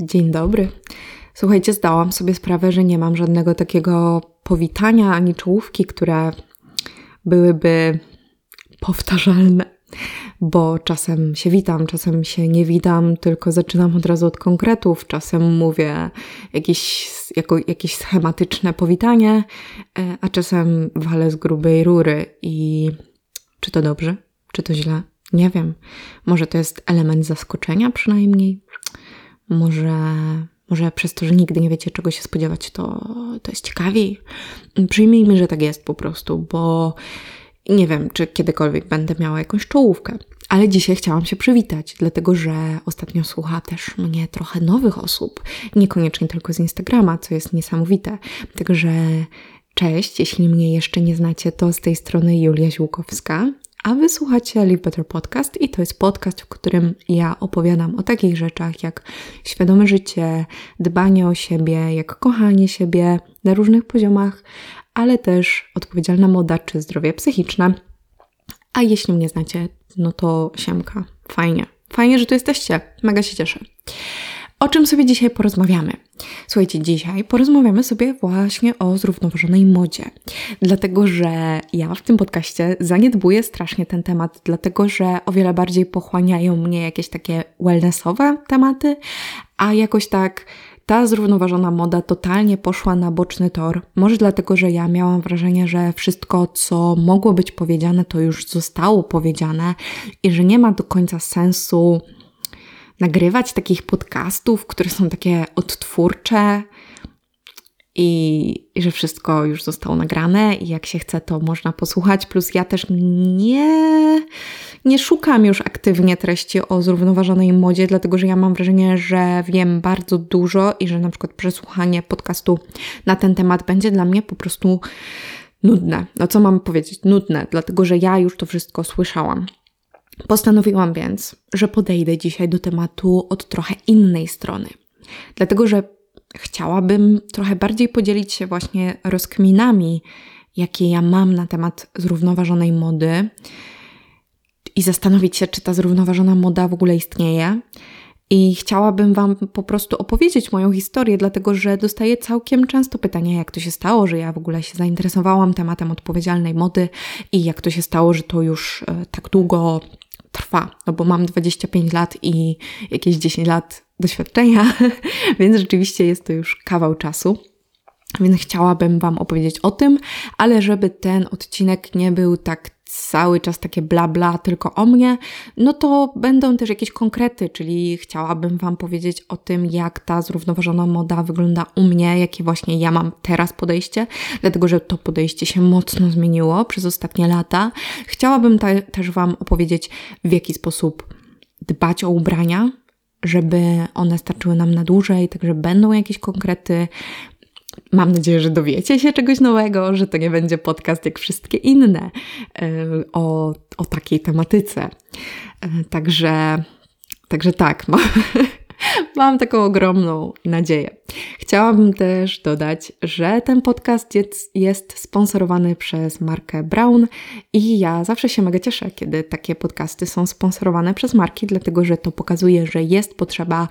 Dzień dobry. Słuchajcie, zdałam sobie sprawę, że nie mam żadnego takiego powitania ani czołówki, które byłyby powtarzalne, bo czasem się witam, czasem się nie witam, tylko zaczynam od razu od konkretów, czasem mówię jakieś, jako, jakieś schematyczne powitanie, e, a czasem walę z grubej rury i czy to dobrze, czy to źle? Nie wiem. Może to jest element zaskoczenia przynajmniej. Może, może przez to, że nigdy nie wiecie, czego się spodziewać, to, to jest ciekawiej. Przyjmijmy, że tak jest po prostu, bo nie wiem, czy kiedykolwiek będę miała jakąś czołówkę. Ale dzisiaj chciałam się przywitać, dlatego że ostatnio słucha też mnie trochę nowych osób, niekoniecznie tylko z Instagrama, co jest niesamowite. Także cześć, jeśli mnie jeszcze nie znacie, to z tej strony Julia Ziłkowska a wysłuchacie Live Better Podcast i to jest podcast, w którym ja opowiadam o takich rzeczach jak świadome życie, dbanie o siebie, jak kochanie siebie na różnych poziomach, ale też odpowiedzialna moda czy zdrowie psychiczne. A jeśli mnie znacie, no to siemka. Fajnie. Fajnie, że tu jesteście. Mega się cieszę. O czym sobie dzisiaj porozmawiamy? Słuchajcie, dzisiaj porozmawiamy sobie właśnie o zrównoważonej modzie. Dlatego, że ja w tym podcaście zaniedbuję strasznie ten temat, dlatego że o wiele bardziej pochłaniają mnie jakieś takie wellnessowe tematy, a jakoś tak ta zrównoważona moda totalnie poszła na boczny tor. Może dlatego, że ja miałam wrażenie, że wszystko, co mogło być powiedziane, to już zostało powiedziane i że nie ma do końca sensu nagrywać takich podcastów, które są takie odtwórcze i, i, że wszystko już zostało nagrane i jak się chce, to można posłuchać. Plus ja też nie, nie szukam już aktywnie treści o zrównoważonej modzie, dlatego że ja mam wrażenie, że wiem bardzo dużo i że na przykład przesłuchanie podcastu na ten temat będzie dla mnie po prostu nudne. No co mam powiedzieć? Nudne, dlatego że ja już to wszystko słyszałam. Postanowiłam więc, że podejdę dzisiaj do tematu od trochę innej strony. Dlatego, że chciałabym trochę bardziej podzielić się właśnie rozkminami, jakie ja mam na temat zrównoważonej mody i zastanowić się, czy ta zrównoważona moda w ogóle istnieje. I chciałabym Wam po prostu opowiedzieć moją historię, dlatego że dostaję całkiem często pytania, jak to się stało, że ja w ogóle się zainteresowałam tematem odpowiedzialnej mody i jak to się stało, że to już e, tak długo trwa, no bo mam 25 lat i jakieś 10 lat doświadczenia, więc rzeczywiście jest to już kawał czasu. Więc chciałabym Wam opowiedzieć o tym, ale żeby ten odcinek nie był tak cały czas takie bla bla tylko o mnie, no to będą też jakieś konkrety, czyli chciałabym Wam powiedzieć o tym, jak ta zrównoważona moda wygląda u mnie, jakie właśnie ja mam teraz podejście, dlatego że to podejście się mocno zmieniło przez ostatnie lata. Chciałabym też Wam opowiedzieć, w jaki sposób dbać o ubrania, żeby one starczyły nam na dłużej, także będą jakieś konkrety, Mam nadzieję, że dowiecie się czegoś nowego, że to nie będzie podcast jak wszystkie inne e, o, o takiej tematyce. E, także, także tak, mam, Mam taką ogromną nadzieję. Chciałabym też dodać, że ten podcast jest, sponsorowany przez markę Brown i ja zawsze się mega cieszę, kiedy takie podcasty są sponsorowane przez marki, dlatego że to pokazuje, że jest potrzeba,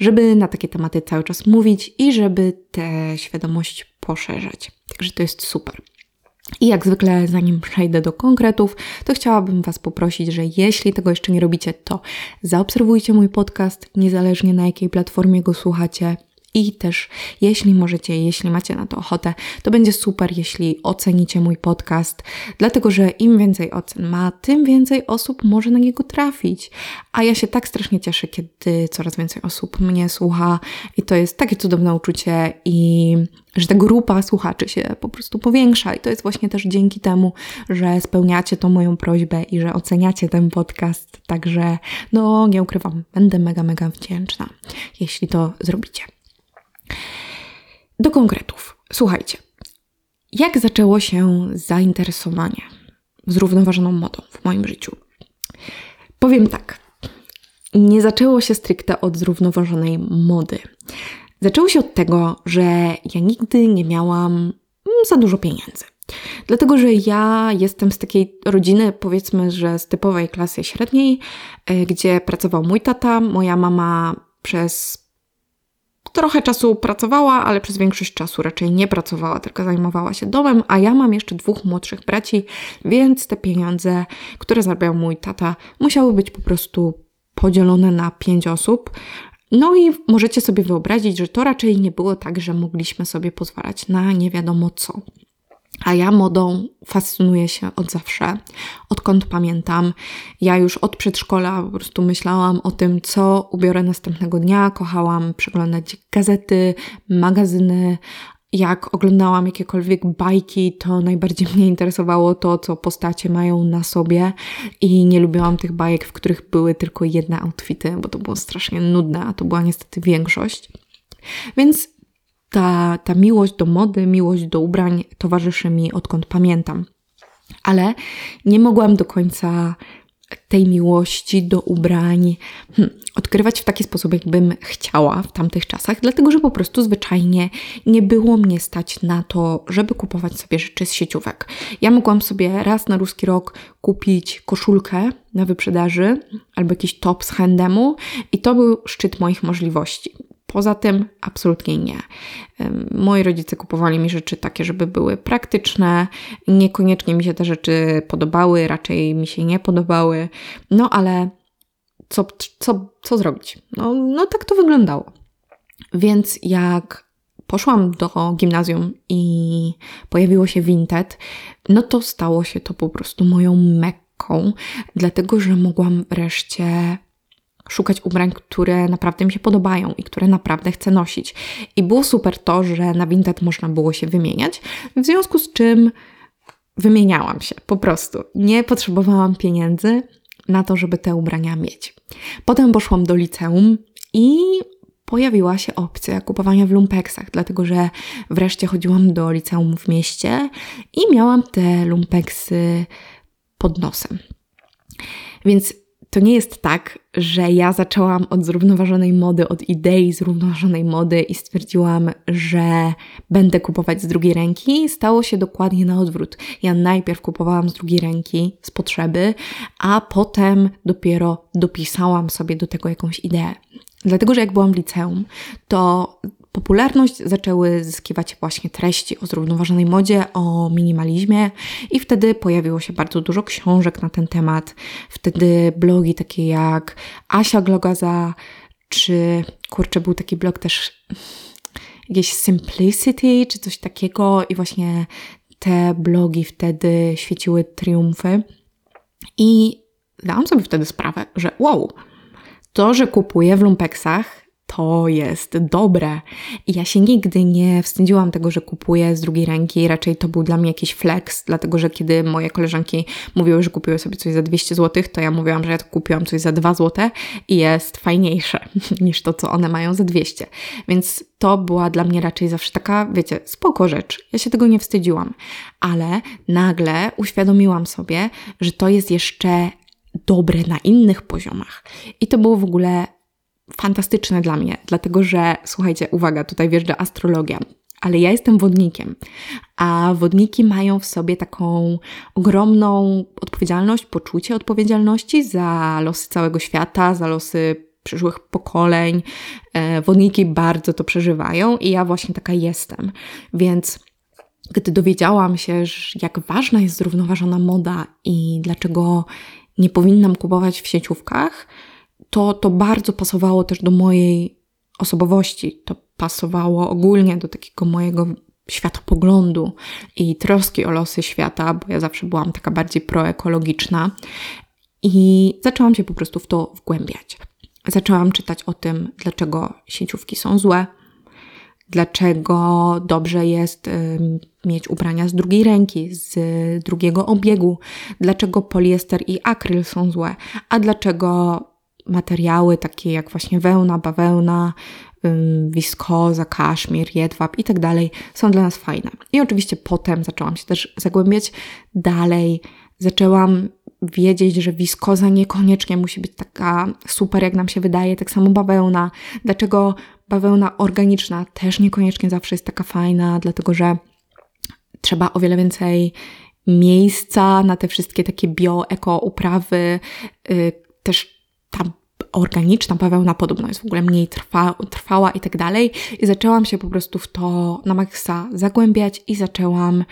żeby na takie tematy cały czas mówić i żeby tę świadomość poszerzać. Także to jest super. I jak zwykle, zanim przejdę do konkretów, to chciałabym Was poprosić, że jeśli tego jeszcze nie robicie, to zaobserwujcie mój podcast, niezależnie na jakiej platformie go słuchacie. I też, jeśli możecie, jeśli macie na to ochotę, to będzie super, jeśli ocenicie mój podcast, dlatego że im więcej ocen ma, tym więcej osób może na niego trafić. A ja się tak strasznie cieszę, kiedy coraz więcej osób mnie słucha, i to jest takie cudowne uczucie, i że ta grupa słuchaczy się po prostu powiększa. I to jest właśnie też dzięki temu, że spełniacie tą moją prośbę i że oceniacie ten podcast. Także, no, nie ukrywam, będę mega, mega wdzięczna, jeśli to zrobicie. Do konkretów. Słuchajcie, jak zaczęło się zainteresowanie zrównoważoną modą w moim życiu? Powiem tak. Nie zaczęło się stricte od zrównoważonej mody. Zaczęło się od tego, że ja nigdy nie miałam mm, za dużo pieniędzy. Dlatego, że ja jestem z takiej rodziny, powiedzmy, że z typowej klasy średniej, e, gdzie pracował mój tata, moja mama przez trochę czasu pracowała, ale przez większość czasu raczej nie pracowała, tylko zajmowała się domem, a ja mam jeszcze dwóch młodszych braci, więc te pieniądze, które zarabiał mój tata, musiały być po prostu podzielone na pięć osób. No i możecie sobie wyobrazić, że to raczej nie było tak, że mogliśmy sobie pozwalać na nie wiadomo co. A ja modą fascynuję się od zawsze, odkąd pamiętam. Ja już od przedszkola po prostu myślałam o tym, co ubiorę następnego dnia. Kochałam przeglądać gazety, magazyny. Jak oglądałam jakiekolwiek bajki, to najbardziej mnie interesowało to, co postacie mają na sobie, i nie lubiłam tych bajek, w których były tylko jedne outfity, bo to było strasznie nudne, a to była niestety większość. Więc ta, ta miłość do mody, miłość do ubrań towarzyszy mi odkąd pamiętam. Ale nie mogłam do końca tej miłości do ubrań hmm, odkrywać w taki sposób, jakbym chciała w tamtych czasach, dlatego że po prostu zwyczajnie nie było mnie stać na to, żeby kupować sobie rzeczy z sieciówek. Ja mogłam sobie raz na ruski rok kupić koszulkę na wyprzedaży albo jakiś top z handemu i to był szczyt moich możliwości. Poza tym absolutnie nie. Moi rodzice kupowali mi rzeczy takie, żeby były praktyczne. Niekoniecznie mi się te rzeczy podobały, raczej mi się nie podobały. No ale co, co, co zrobić? No, no tak to wyglądało. Więc jak poszłam do gimnazjum i pojawiło się Vinted, no to stało się to po prostu moją mekką, dlatego że mogłam wreszcie szukać ubrań, które naprawdę mi się podobają i które naprawdę chcę nosić. I było super to, że na Vinted można było się wymieniać, w związku z czym wymieniałam się po prostu. Nie potrzebowałam pieniędzy na to, żeby te ubrania mieć. Potem poszłam do liceum i pojawiła się opcja kupowania w lumpeksach, dlatego że wreszcie chodziłam do liceum w mieście i miałam te lumpeksy pod nosem. Więc to nie jest tak, że ja zaczęłam od zrównoważonej mody, od idei zrównoważonej mody i stwierdziłam, że będę kupować z drugiej ręki. Stało się dokładnie na odwrót. Ja najpierw kupowałam z drugiej ręki, z potrzeby, a potem dopiero dopisałam sobie do tego jakąś ideę. Dlatego, że jak byłam w liceum, to popularność zaczęły zyskiwać właśnie treści o zrównoważonej modzie, o minimalizmie i wtedy pojawiło się bardzo dużo książek na ten temat. Wtedy blogi takie jak Asia Glogaza, czy kurczę, był taki blog też jakieś Simplicity, czy coś takiego i właśnie te blogi wtedy świeciły triumfy. I dałam sobie wtedy sprawę, że wow, to, że kupuję w lumpeksach, to jest dobre. I ja się nigdy nie wstydziłam tego, że kupuję z drugiej ręki. Raczej to był dla mnie jakiś flex, dlatego że kiedy moje koleżanki mówiły, że kupiły sobie coś za 200 zł, to ja mówiłam, że ja kupiłam coś za 2 zł i jest fajniejsze niż to, co one mają za 200. Więc to była dla mnie raczej zawsze taka, wiecie, spoko rzecz. Ja się tego nie wstydziłam. Ale nagle uświadomiłam sobie, że to jest jeszcze dobre na innych poziomach. I to było w ogóle fantastyczne dla mnie, dlatego że, słuchajcie, uwaga, tutaj wjeżdża astrologia, ale ja jestem wodnikiem, a wodniki mają w sobie taką ogromną odpowiedzialność, poczucie odpowiedzialności za losy całego świata, za losy przyszłych pokoleń. E, wodniki bardzo to przeżywają i ja właśnie taka jestem. Więc gdy dowiedziałam się, jak ważna jest zrównoważona moda i dlaczego nie powinnam kupować w sieciówkach, to, to bardzo pasowało też do mojej osobowości. To pasowało ogólnie do takiego mojego światopoglądu i troski o losy świata, bo ja zawsze byłam taka bardziej proekologiczna. I zaczęłam się po prostu w to wgłębiać. Zaczęłam czytać o tym, dlaczego sieciówki są złe, dlaczego dobrze jest y, mieć ubrania z drugiej ręki, z drugiego obiegu, dlaczego poliester i akryl są złe, a dlaczego materiały takie jak właśnie wełna, bawełna, wiskoza, kaszmir, jedwab i tak dalej są dla nas fajne. I oczywiście potem zaczęłam się też zagłębiać dalej. Zaczęłam wiedzieć, że wiskoza niekoniecznie musi być taka super, jak nam się wydaje, tak samo bawełna. Dlaczego bawełna organiczna też niekoniecznie zawsze jest taka fajna, dlatego że trzeba o wiele więcej miejsca na te wszystkie takie bio, eko uprawy. Yy, też ta organiczna bawełna podobno jest w ogóle mniej trwa, trwała i tak dalej. I zaczęłam się po prostu w to na maksa zagłębiać i zaczęłam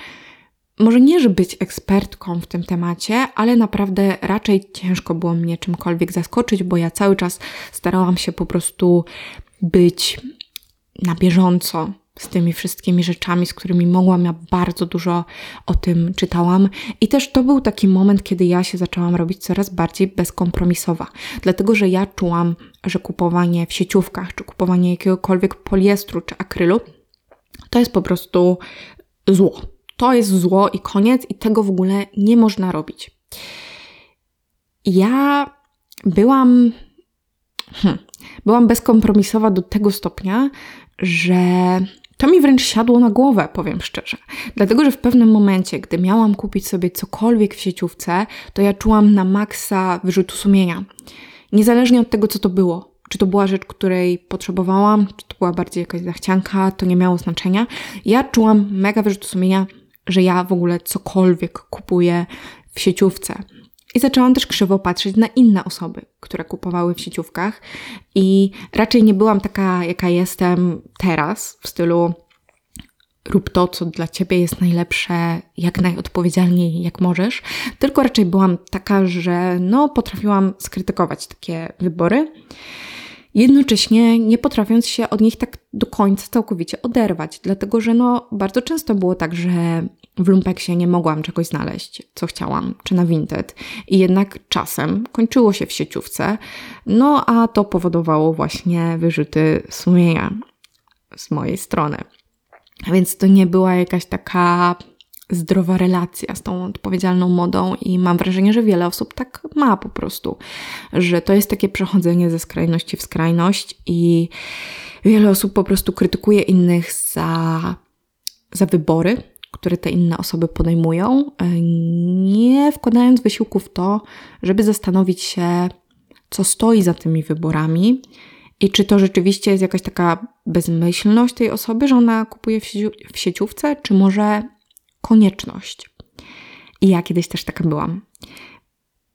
może nie, żeby być ekspertką w tym temacie, ale naprawdę raczej ciężko było mnie czymkolwiek zaskoczyć, bo ja cały czas starałam się po prostu być na bieżąco z tymi wszystkimi rzeczami, z którymi mogłam. Ja bardzo dużo o tym czytałam. I też to był taki moment, kiedy ja się zaczęłam robić coraz bardziej bezkompromisowa. Dlatego, że ja czułam, że kupowanie w sieciówkach, czy kupowanie jakiegokolwiek poliestru, czy akrylu, to jest po prostu zło. To jest zło i koniec, i tego w ogóle nie można robić. Ja byłam. Hmm, byłam bezkompromisowa do tego stopnia, że to mi wręcz siadło na głowę, powiem szczerze. Dlatego, że w pewnym momencie, gdy miałam kupić sobie cokolwiek w sieciówce, to ja czułam na maksa wyrzutu sumienia. Niezależnie od tego, co to było. Czy to była rzecz, której potrzebowałam, czy to była bardziej jakaś zachcianka, to nie miało znaczenia. Ja czułam mega wyrzutu sumienia, że ja w ogóle cokolwiek kupuję w sieciówce. I zaczęłam też krzywo patrzeć na inne osoby, które kupowały w sieciówkach, i raczej nie byłam taka, jaka jestem teraz, w stylu rób to, co dla ciebie jest najlepsze, jak najodpowiedzialniej, jak możesz, tylko raczej byłam taka, że no, potrafiłam skrytykować takie wybory. Jednocześnie nie potrafiąc się od nich tak do końca całkowicie oderwać, dlatego że no, bardzo często było tak, że w lumpeksie nie mogłam czegoś znaleźć, co chciałam, czy na Vinted. I jednak czasem kończyło się w sieciówce, no a to powodowało właśnie wyrzuty sumienia z mojej strony. Więc to nie była jakaś taka zdrowa relacja z tą odpowiedzialną modą i mam wrażenie, że wiele osób tak ma po prostu, że to jest takie przechodzenie ze skrajności w skrajność i wiele osób po prostu krytykuje innych za, za wybory, które te inne osoby podejmują, nie wkładając wysiłku w to, żeby zastanowić się, co stoi za tymi wyborami i czy to rzeczywiście jest jakaś taka bezmyślność tej osoby, że ona kupuje w sieciówce, czy może konieczność. I ja kiedyś też taka byłam.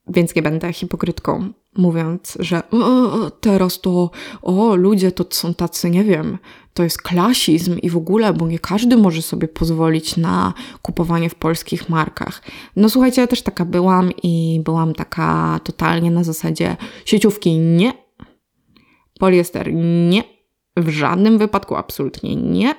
Więc nie będę hipokrytką, mówiąc, że o, teraz to, o, ludzie to są tacy, nie wiem, to jest klasizm i w ogóle, bo nie każdy może sobie pozwolić na kupowanie w polskich markach. No słuchajcie, ja też taka byłam i byłam taka totalnie na zasadzie sieciówki nie, poliester nie, w żadnym wypadku absolutnie nie,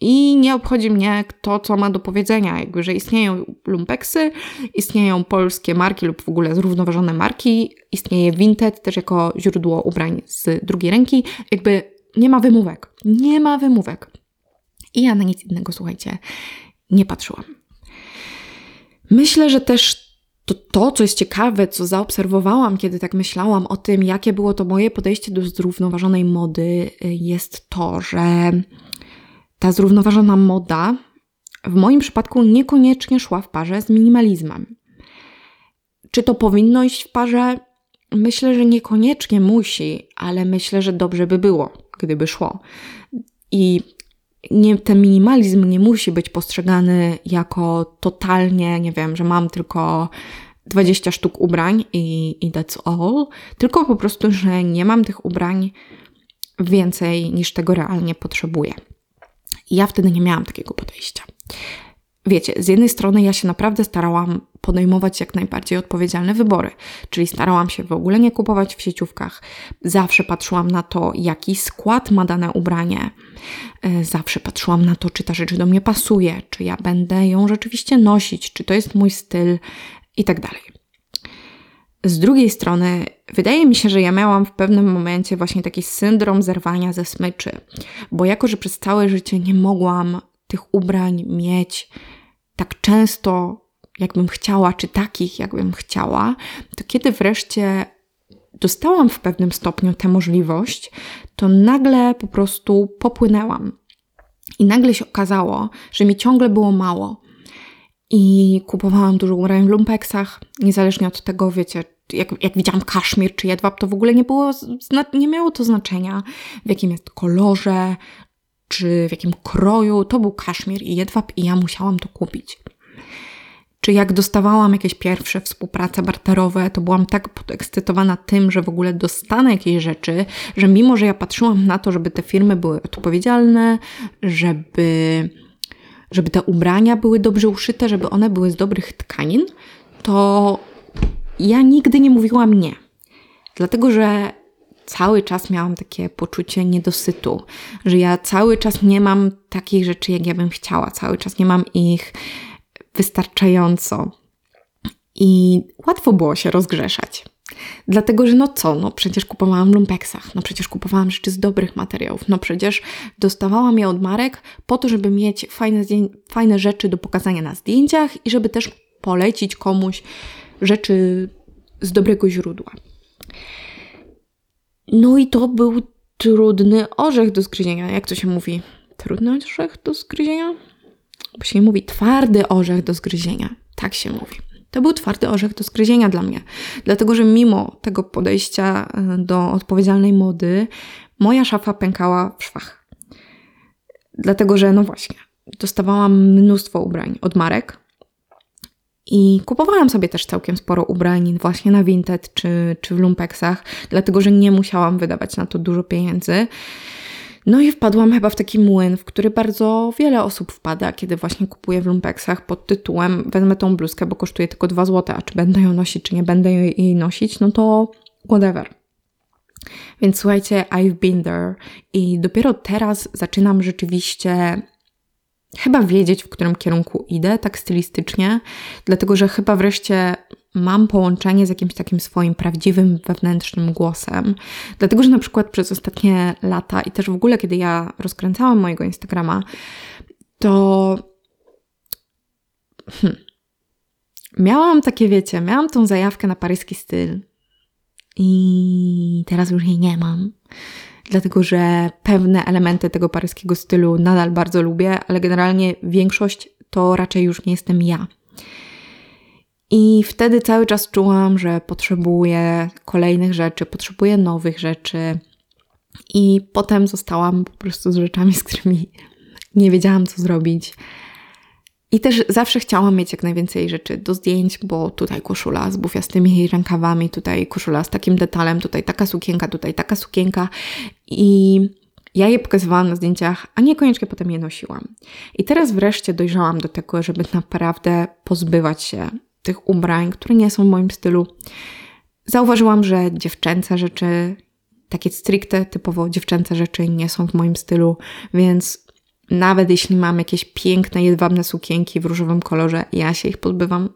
i nie obchodzi mnie to, co ma do powiedzenia, jakby, że istnieją lumpeksy, istnieją polskie marki lub w ogóle zrównoważone marki, istnieje Vinted też jako źródło ubrań z drugiej ręki, jakby nie ma wymówek. Nie ma wymówek. I ja na nic innego, słuchajcie, nie patrzyłam. Myślę, że też to, to, co jest ciekawe, co zaobserwowałam, kiedy tak myślałam o tym, jakie było to moje podejście do zrównoważonej mody, jest to, że ta zrównoważona moda w moim przypadku niekoniecznie szła w parze z minimalizmem. Czy to powinno iść w parze? Myślę, że niekoniecznie musi, ale myślę, że dobrze by było, gdyby szło. I nie, ten minimalizm nie musi być postrzegany jako totalnie, nie wiem, że mam tylko 20 sztuk ubrań i, i that's all, tylko po prostu, że nie mam tych ubrań więcej niż tego realnie potrzebuję. I ja wtedy nie miałam takiego podejścia. Wiecie, z jednej strony ja się naprawdę starałam podejmować jak najbardziej odpowiedzialne wybory, czyli starałam się w ogóle nie kupować w sieciówkach. Zawsze patrzyłam na to, jaki skład ma dane ubranie. E, zawsze patrzyłam na to, czy ta rzecz do mnie pasuje, czy ja będę ją rzeczywiście nosić, czy to jest mój styl i tak dalej. Z drugiej strony, wydaje mi się, że ja miałam w pewnym momencie właśnie taki syndrom zerwania ze smyczy, bo jako, że przez całe życie nie mogłam tych ubrań mieć tak często, jakbym chciała, czy takich, jakbym chciała, to kiedy wreszcie dostałam w pewnym stopniu tę możliwość, to nagle po prostu popłynęłam. I nagle się okazało, że mi ciągle było mało. I kupowałam dużo ubrań w lumpeksach, niezależnie od tego, wiecie, jak, jak widziałam kaszmir czy jedwab, to w ogóle nie było, nie miało to znaczenia, w jakim jest kolorze, czy w jakim kroju. To był kaszmir i jedwab i ja musiałam to kupić. czy jak dostawałam jakieś pierwsze współprace barterowe, to byłam tak podekscytowana tym, że w ogóle dostanę jakieś rzeczy, że mimo, że ja patrzyłam na to, żeby te firmy były odpowiedzialne, żeby, żeby te ubrania były dobrze uszyte, żeby one były z dobrych tkanin, to ja nigdy nie mówiłam nie. Dlatego, że cały czas miałam takie poczucie niedosytu, że ja cały czas nie mam takich rzeczy, jak ja bym chciała, cały czas nie mam ich wystarczająco. I łatwo było się rozgrzeszać. Dlatego, że no co, no przecież kupowałam w lumpeksach, no przecież kupowałam rzeczy z dobrych materiałów, no przecież dostawałam je od marek po to, żeby mieć fajne, fajne rzeczy do pokazania na zdjęciach i żeby też polecić komuś rzeczy z dobrego źródła. No i to był trudny orzech do zgryzienia. Jak to się mówi? Trudny orzech do zgryzienia? Bo się mówi twardy orzech do zgryzienia. Tak się mówi. To był twardy orzech do zgryzienia dla mnie. Dlatego, że mimo tego podejścia e, do odpowiedzialnej mody, moja szafa pękała w szwach. Dlatego, że no właśnie, dostawałam mnóstwo ubrań od marek, i kupowałam sobie też całkiem sporo ubrań właśnie na Vinted czy, czy w lumpeksach, dlatego że nie musiałam wydawać na to dużo pieniędzy. No i wpadłam chyba w taki młyn, w który bardzo wiele osób wpada, kiedy właśnie kupuję w lumpeksach pod tytułem wezmę tą bluzkę, bo kosztuje tylko 2 zł, a czy będę ją nosić, czy nie będę jej nosić, no to whatever. Więc słuchajcie, I've been there i dopiero teraz zaczynam rzeczywiście chyba wiedzieć, w którym kierunku idę, tak stylistycznie, dlatego że chyba wreszcie mam połączenie z jakimś takim swoim prawdziwym wewnętrznym głosem. Dlatego, że na przykład przez ostatnie lata i też w ogóle, kiedy ja rozkręcałam mojego Instagrama, to. Hmm. Miałam takie, wiecie, miałam tą zajawkę na paryski styl. I teraz już jej nie mam dlatego że pewne elementy tego paryskiego stylu nadal bardzo lubię, ale generalnie większość to raczej już nie jestem ja. I wtedy cały czas czułam, że potrzebuję kolejnych rzeczy, potrzebuję nowych rzeczy. I potem zostałam po prostu z rzeczami, z którymi nie wiedziałam, co zrobić. I też zawsze chciałam mieć jak najwięcej rzeczy do zdjęć, bo tutaj koszula z bufiastymi rękawami, tutaj koszula z takim detalem, tutaj taka sukienka, tutaj taka sukienka. I ja je pokazywałam na zdjęciach, a niekoniecznie potem je nosiłam. I teraz wreszcie dojrzałam do tego, żeby naprawdę pozbywać się tych ubrań, które nie są w moim stylu. Zauważyłam, że dziewczęce rzeczy, takie stricte, typowo dziewczęce rzeczy nie są w moim stylu, więc nawet jeśli mam jakieś piękne, jedwabne sukienki w różowym kolorze, ja się ich pozbywam.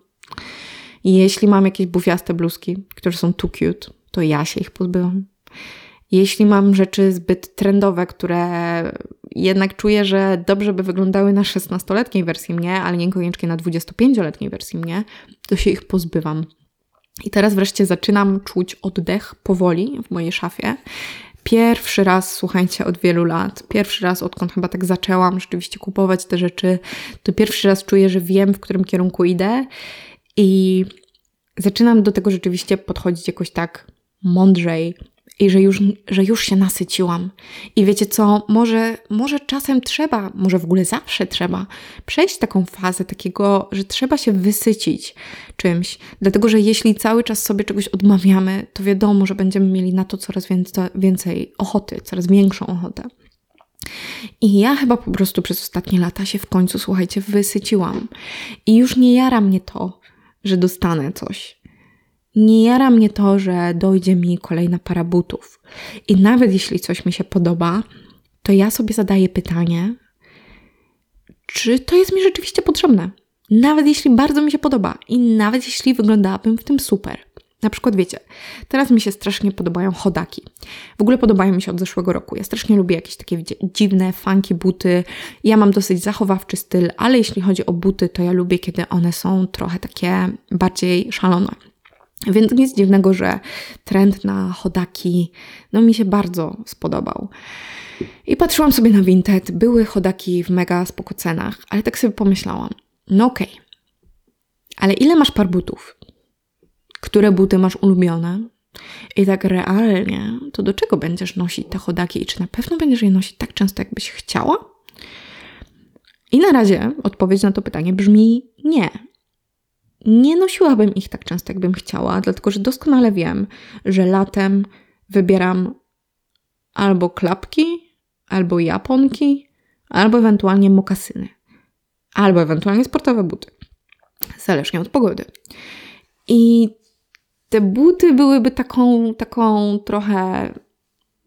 Jeśli mam jakieś bufiaste bluzki, które są too cute, to ja się ich pozbywam. Jeśli mam rzeczy zbyt trendowe, które jednak czuję, że dobrze by wyglądały na 16-letniej wersji mnie, ale niekoniecznie na 25-letniej wersji mnie, to się ich pozbywam. I teraz wreszcie zaczynam czuć oddech powoli w mojej szafie Pierwszy raz, słuchajcie, od wielu lat, pierwszy raz, odkąd chyba tak zaczęłam rzeczywiście kupować te rzeczy, to pierwszy raz czuję, że wiem, w którym kierunku idę i zaczynam do tego rzeczywiście podchodzić jakoś tak mądrzej, i że już, że już się nasyciłam. I wiecie co, może, może czasem trzeba, może w ogóle zawsze trzeba przejść taką fazę takiego, że trzeba się wysycić czymś. Dlatego, że jeśli cały czas sobie czegoś odmawiamy, to wiadomo, że będziemy mieli na to coraz więcej, więcej ochoty, coraz większą ochotę. I ja chyba po prostu przez ostatnie lata się w końcu, słuchajcie, wysyciłam. I już nie jara mnie to, że dostanę coś nie jara mnie to, że dojdzie mi kolejna para butów. I nawet jeśli coś mi się podoba, to ja sobie zadaję pytanie, czy to jest mi rzeczywiście potrzebne. Nawet jeśli bardzo mi się podoba i nawet jeśli wyglądałabym w tym super. Na przykład wiecie, teraz mi się strasznie podobają chodaki. W ogóle podobają mi się od zeszłego roku. Ja strasznie lubię jakieś takie wiecie, dziwne, funky buty. Ja mam dosyć zachowawczy styl, ale jeśli chodzi o buty, to ja lubię, kiedy one są trochę takie bardziej szalone. Więc nic dziwnego, że trend na chodaki no mi się bardzo spodobał. I patrzyłam sobie na Vinted, były chodaki w mega spoko cenach, ale tak sobie pomyślałam, no okej, okay, ale ile masz par butów? Które buty masz ulubione? I tak realnie, to do czego będziesz nosić te chodaki i czy na pewno będziesz je nosić tak często, jakbyś chciała? I na razie odpowiedź na to pytanie brzmi nie. Nie nosiłabym ich tak często, jakbym chciała, dlatego że doskonale wiem, że latem wybieram albo klapki, albo japonki, albo ewentualnie mokasyny, albo ewentualnie sportowe buty, zależnie od pogody. I te buty byłyby taką, taką trochę,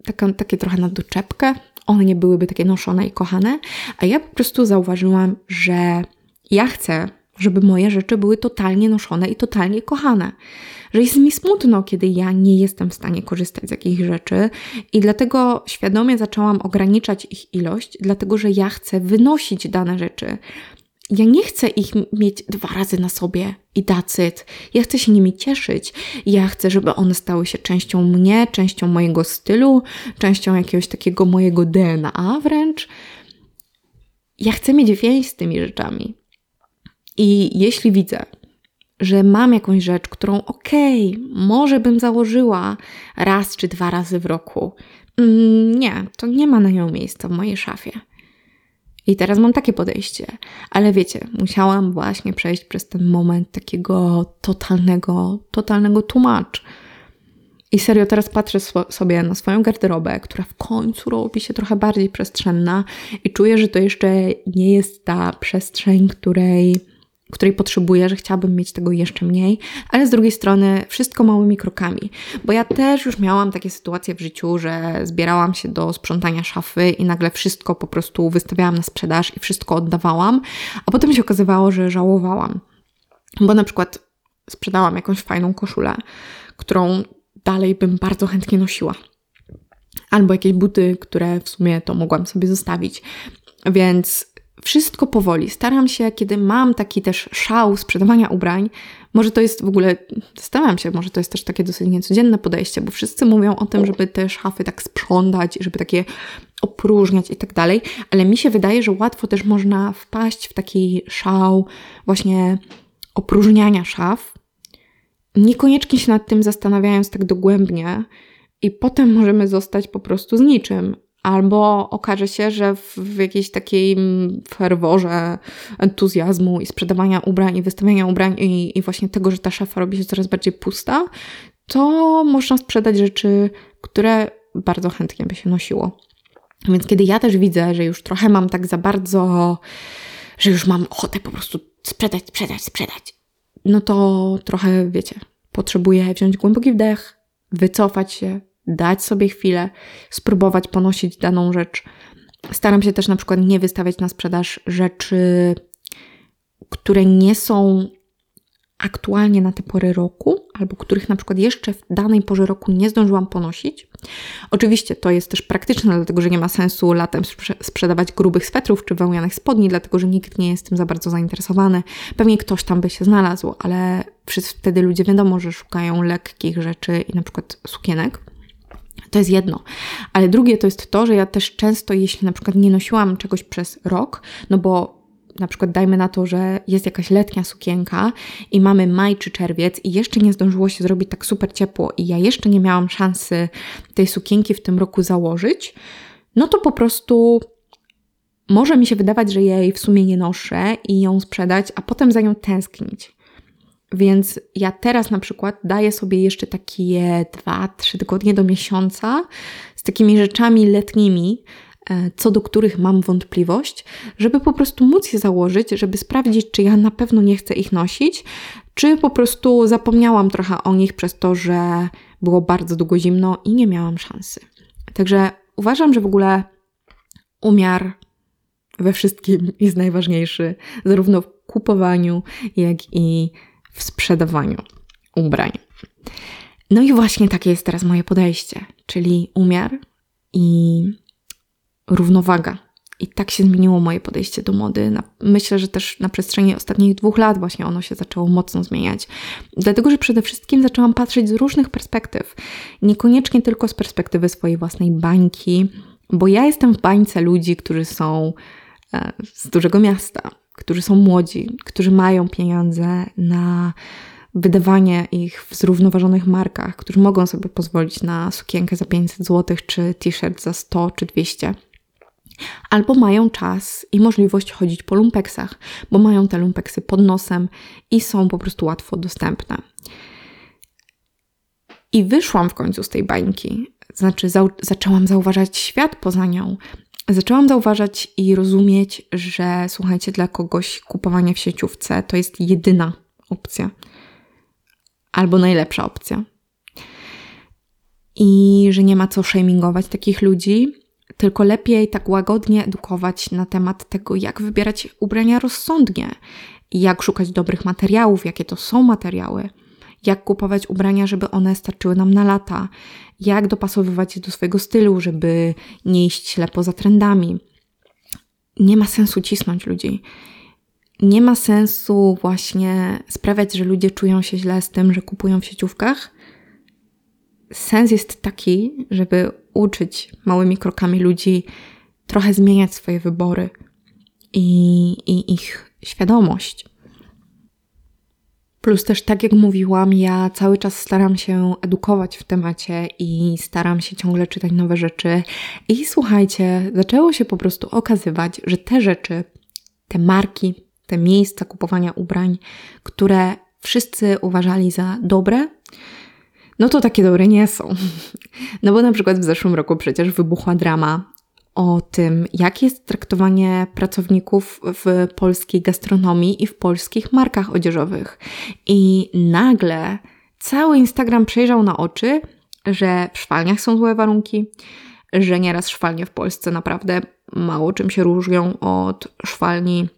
taką, takie trochę na doczepkę. One nie byłyby takie noszone i kochane, a ja po prostu zauważyłam, że ja chcę, żeby moje rzeczy były totalnie noszone i totalnie kochane. Że jest mi smutno, kiedy ja nie jestem w stanie korzystać z jakichś rzeczy, i dlatego świadomie zaczęłam ograniczać ich ilość, dlatego że ja chcę wynosić dane rzeczy. Ja nie chcę ich mieć dwa razy na sobie i dacyt. Ja chcę się nimi cieszyć. Ja chcę, żeby one stały się częścią mnie, częścią mojego stylu, częścią jakiegoś takiego mojego DNA wręcz. Ja chcę mieć więź z tymi rzeczami. I jeśli widzę, że mam jakąś rzecz, którą okej, okay, może bym założyła raz czy dwa razy w roku, mm, nie, to nie ma na nią miejsca w mojej szafie. I teraz mam takie podejście, ale wiecie, musiałam właśnie przejść przez ten moment takiego totalnego, totalnego tłumacz. I serio, teraz patrzę sobie na swoją garderobę, która w końcu robi się trochę bardziej przestrzenna, i czuję, że to jeszcze nie jest ta przestrzeń, której której potrzebuję, że chciałabym mieć tego jeszcze mniej, ale z drugiej strony wszystko małymi krokami, bo ja też już miałam takie sytuacje w życiu, że zbierałam się do sprzątania szafy i nagle wszystko po prostu wystawiałam na sprzedaż i wszystko oddawałam, a potem się okazywało, że żałowałam, bo na przykład sprzedałam jakąś fajną koszulę, którą dalej bym bardzo chętnie nosiła. Albo jakieś buty, które w sumie to mogłam sobie zostawić. Więc wszystko powoli. Staram się, kiedy mam taki też szał sprzedawania ubrań, może to jest w ogóle, zastanawiam się, może to jest też takie dosyć niecodzienne podejście, bo wszyscy mówią o tym, żeby te szafy tak sprzątać, żeby takie opróżniać i tak dalej, ale mi się wydaje, że łatwo też można wpaść w taki szał właśnie opróżniania szaf, niekoniecznie się nad tym zastanawiając tak dogłębnie, i potem możemy zostać po prostu z niczym. Albo okaże się, że w, w jakiejś takiej ferworze entuzjazmu i sprzedawania ubrań i wystawiania ubrań i, i właśnie tego, że ta szafa robi się coraz bardziej pusta, to można sprzedać rzeczy, które bardzo chętnie by się nosiło. Więc kiedy ja też widzę, że już trochę mam tak za bardzo, że już mam ochotę po prostu sprzedać, sprzedać, sprzedać, no to trochę, wiecie, potrzebuję wziąć głęboki wdech, wycofać się, dać sobie chwilę, spróbować ponosić daną rzecz. Staram się też na przykład nie wystawiać na sprzedaż rzeczy, które nie są aktualnie na te pory roku, albo których na przykład jeszcze w danej porze roku nie zdążyłam ponosić. Oczywiście to jest też praktyczne, dlatego że nie ma sensu latem sprzedawać grubych swetrów czy wełnianych spodni, dlatego że nikt nie jest tym za bardzo zainteresowany. Pewnie ktoś tam by się znalazł, ale wtedy ludzie wiadomo, że szukają lekkich rzeczy i na przykład sukienek. To jest jedno. Ale drugie to jest to, że ja też często, jeśli na przykład nie nosiłam czegoś przez rok, no bo na przykład dajmy na to, że jest jakaś letnia sukienka i mamy maj czy czerwiec i jeszcze nie zdążyło się zrobić tak super ciepło i ja jeszcze nie miałam szansy tej sukienki w tym roku założyć, no to po prostu może mi się wydawać, że jej w sumie nie noszę i ją sprzedać, a potem za nią tęsknić. Więc ja teraz na przykład daję sobie jeszcze takie 2-3 tygodnie do miesiąca z takimi rzeczami letnimi, e, co do których mam wątpliwość, żeby po prostu móc je założyć, żeby sprawdzić, czy ja na pewno nie chcę ich nosić, czy po prostu zapomniałam trochę o nich przez to, że było bardzo długo zimno i nie miałam szansy. Także uważam, że w ogóle umiar we wszystkim jest najważniejszy, zarówno w kupowaniu, jak i w sprzedawaniu ubrań. No i właśnie takie jest teraz moje podejście, czyli umiar i równowaga. I tak się zmieniło moje podejście do mody. Myślę, że też na przestrzeni ostatnich dwóch lat właśnie ono się zaczęło mocno zmieniać. Dlatego, że przede wszystkim zaczęłam patrzeć z różnych perspektyw. Niekoniecznie tylko z perspektywy swojej własnej bańki, bo ja jestem w bańce ludzi, którzy są e, z dużego miasta, którzy są młodzi, którzy mają pieniądze na wydawanie ich w zrównoważonych markach, którzy mogą sobie pozwolić na sukienkę za 500 zł, czy t-shirt za 100 czy 200. Albo mają czas i możliwość chodzić po lumpeksach, bo mają te lumpeksy pod nosem i są po prostu łatwo dostępne. I wyszłam w końcu z tej bańki. Znaczy, za zaczęłam zauważać świat poza nią. Zaczęłam zauważać i rozumieć, że słuchajcie, dla kogoś kupowanie w sieciówce to jest jedyna opcja. Albo najlepsza opcja. I że nie ma co shamingować takich ludzi, tylko lepiej tak łagodnie edukować na temat tego, jak wybierać ubrania rozsądnie, jak szukać dobrych materiałów, jakie to są materiały, jak kupować ubrania, żeby one starczyły nam na lata, jak dopasowywać je do swojego stylu, żeby nie iść ślepo za trendami. Nie ma sensu cisnąć ludzi. Nie ma sensu właśnie sprawiać, że ludzie czują się źle z tym, że kupują w sieciówkach. Sens jest taki, żeby uczyć małymi krokami ludzi trochę zmieniać swoje wybory i, i ich świadomość. Plus też, tak jak mówiłam, ja cały czas staram się edukować w temacie i staram się ciągle czytać nowe rzeczy. I słuchajcie, zaczęło się po prostu okazywać, że te rzeczy, te marki, te miejsca kupowania ubrań, które wszyscy uważali za dobre, no to takie dobre nie są. No bo na przykład w zeszłym roku przecież wybuchła drama o tym, jakie jest traktowanie pracowników w polskiej gastronomii i w polskich markach odzieżowych. I nagle cały Instagram przejrzał na oczy, że w szwalniach są złe warunki, że nieraz szwalnie w Polsce naprawdę mało czym się różnią od szwalni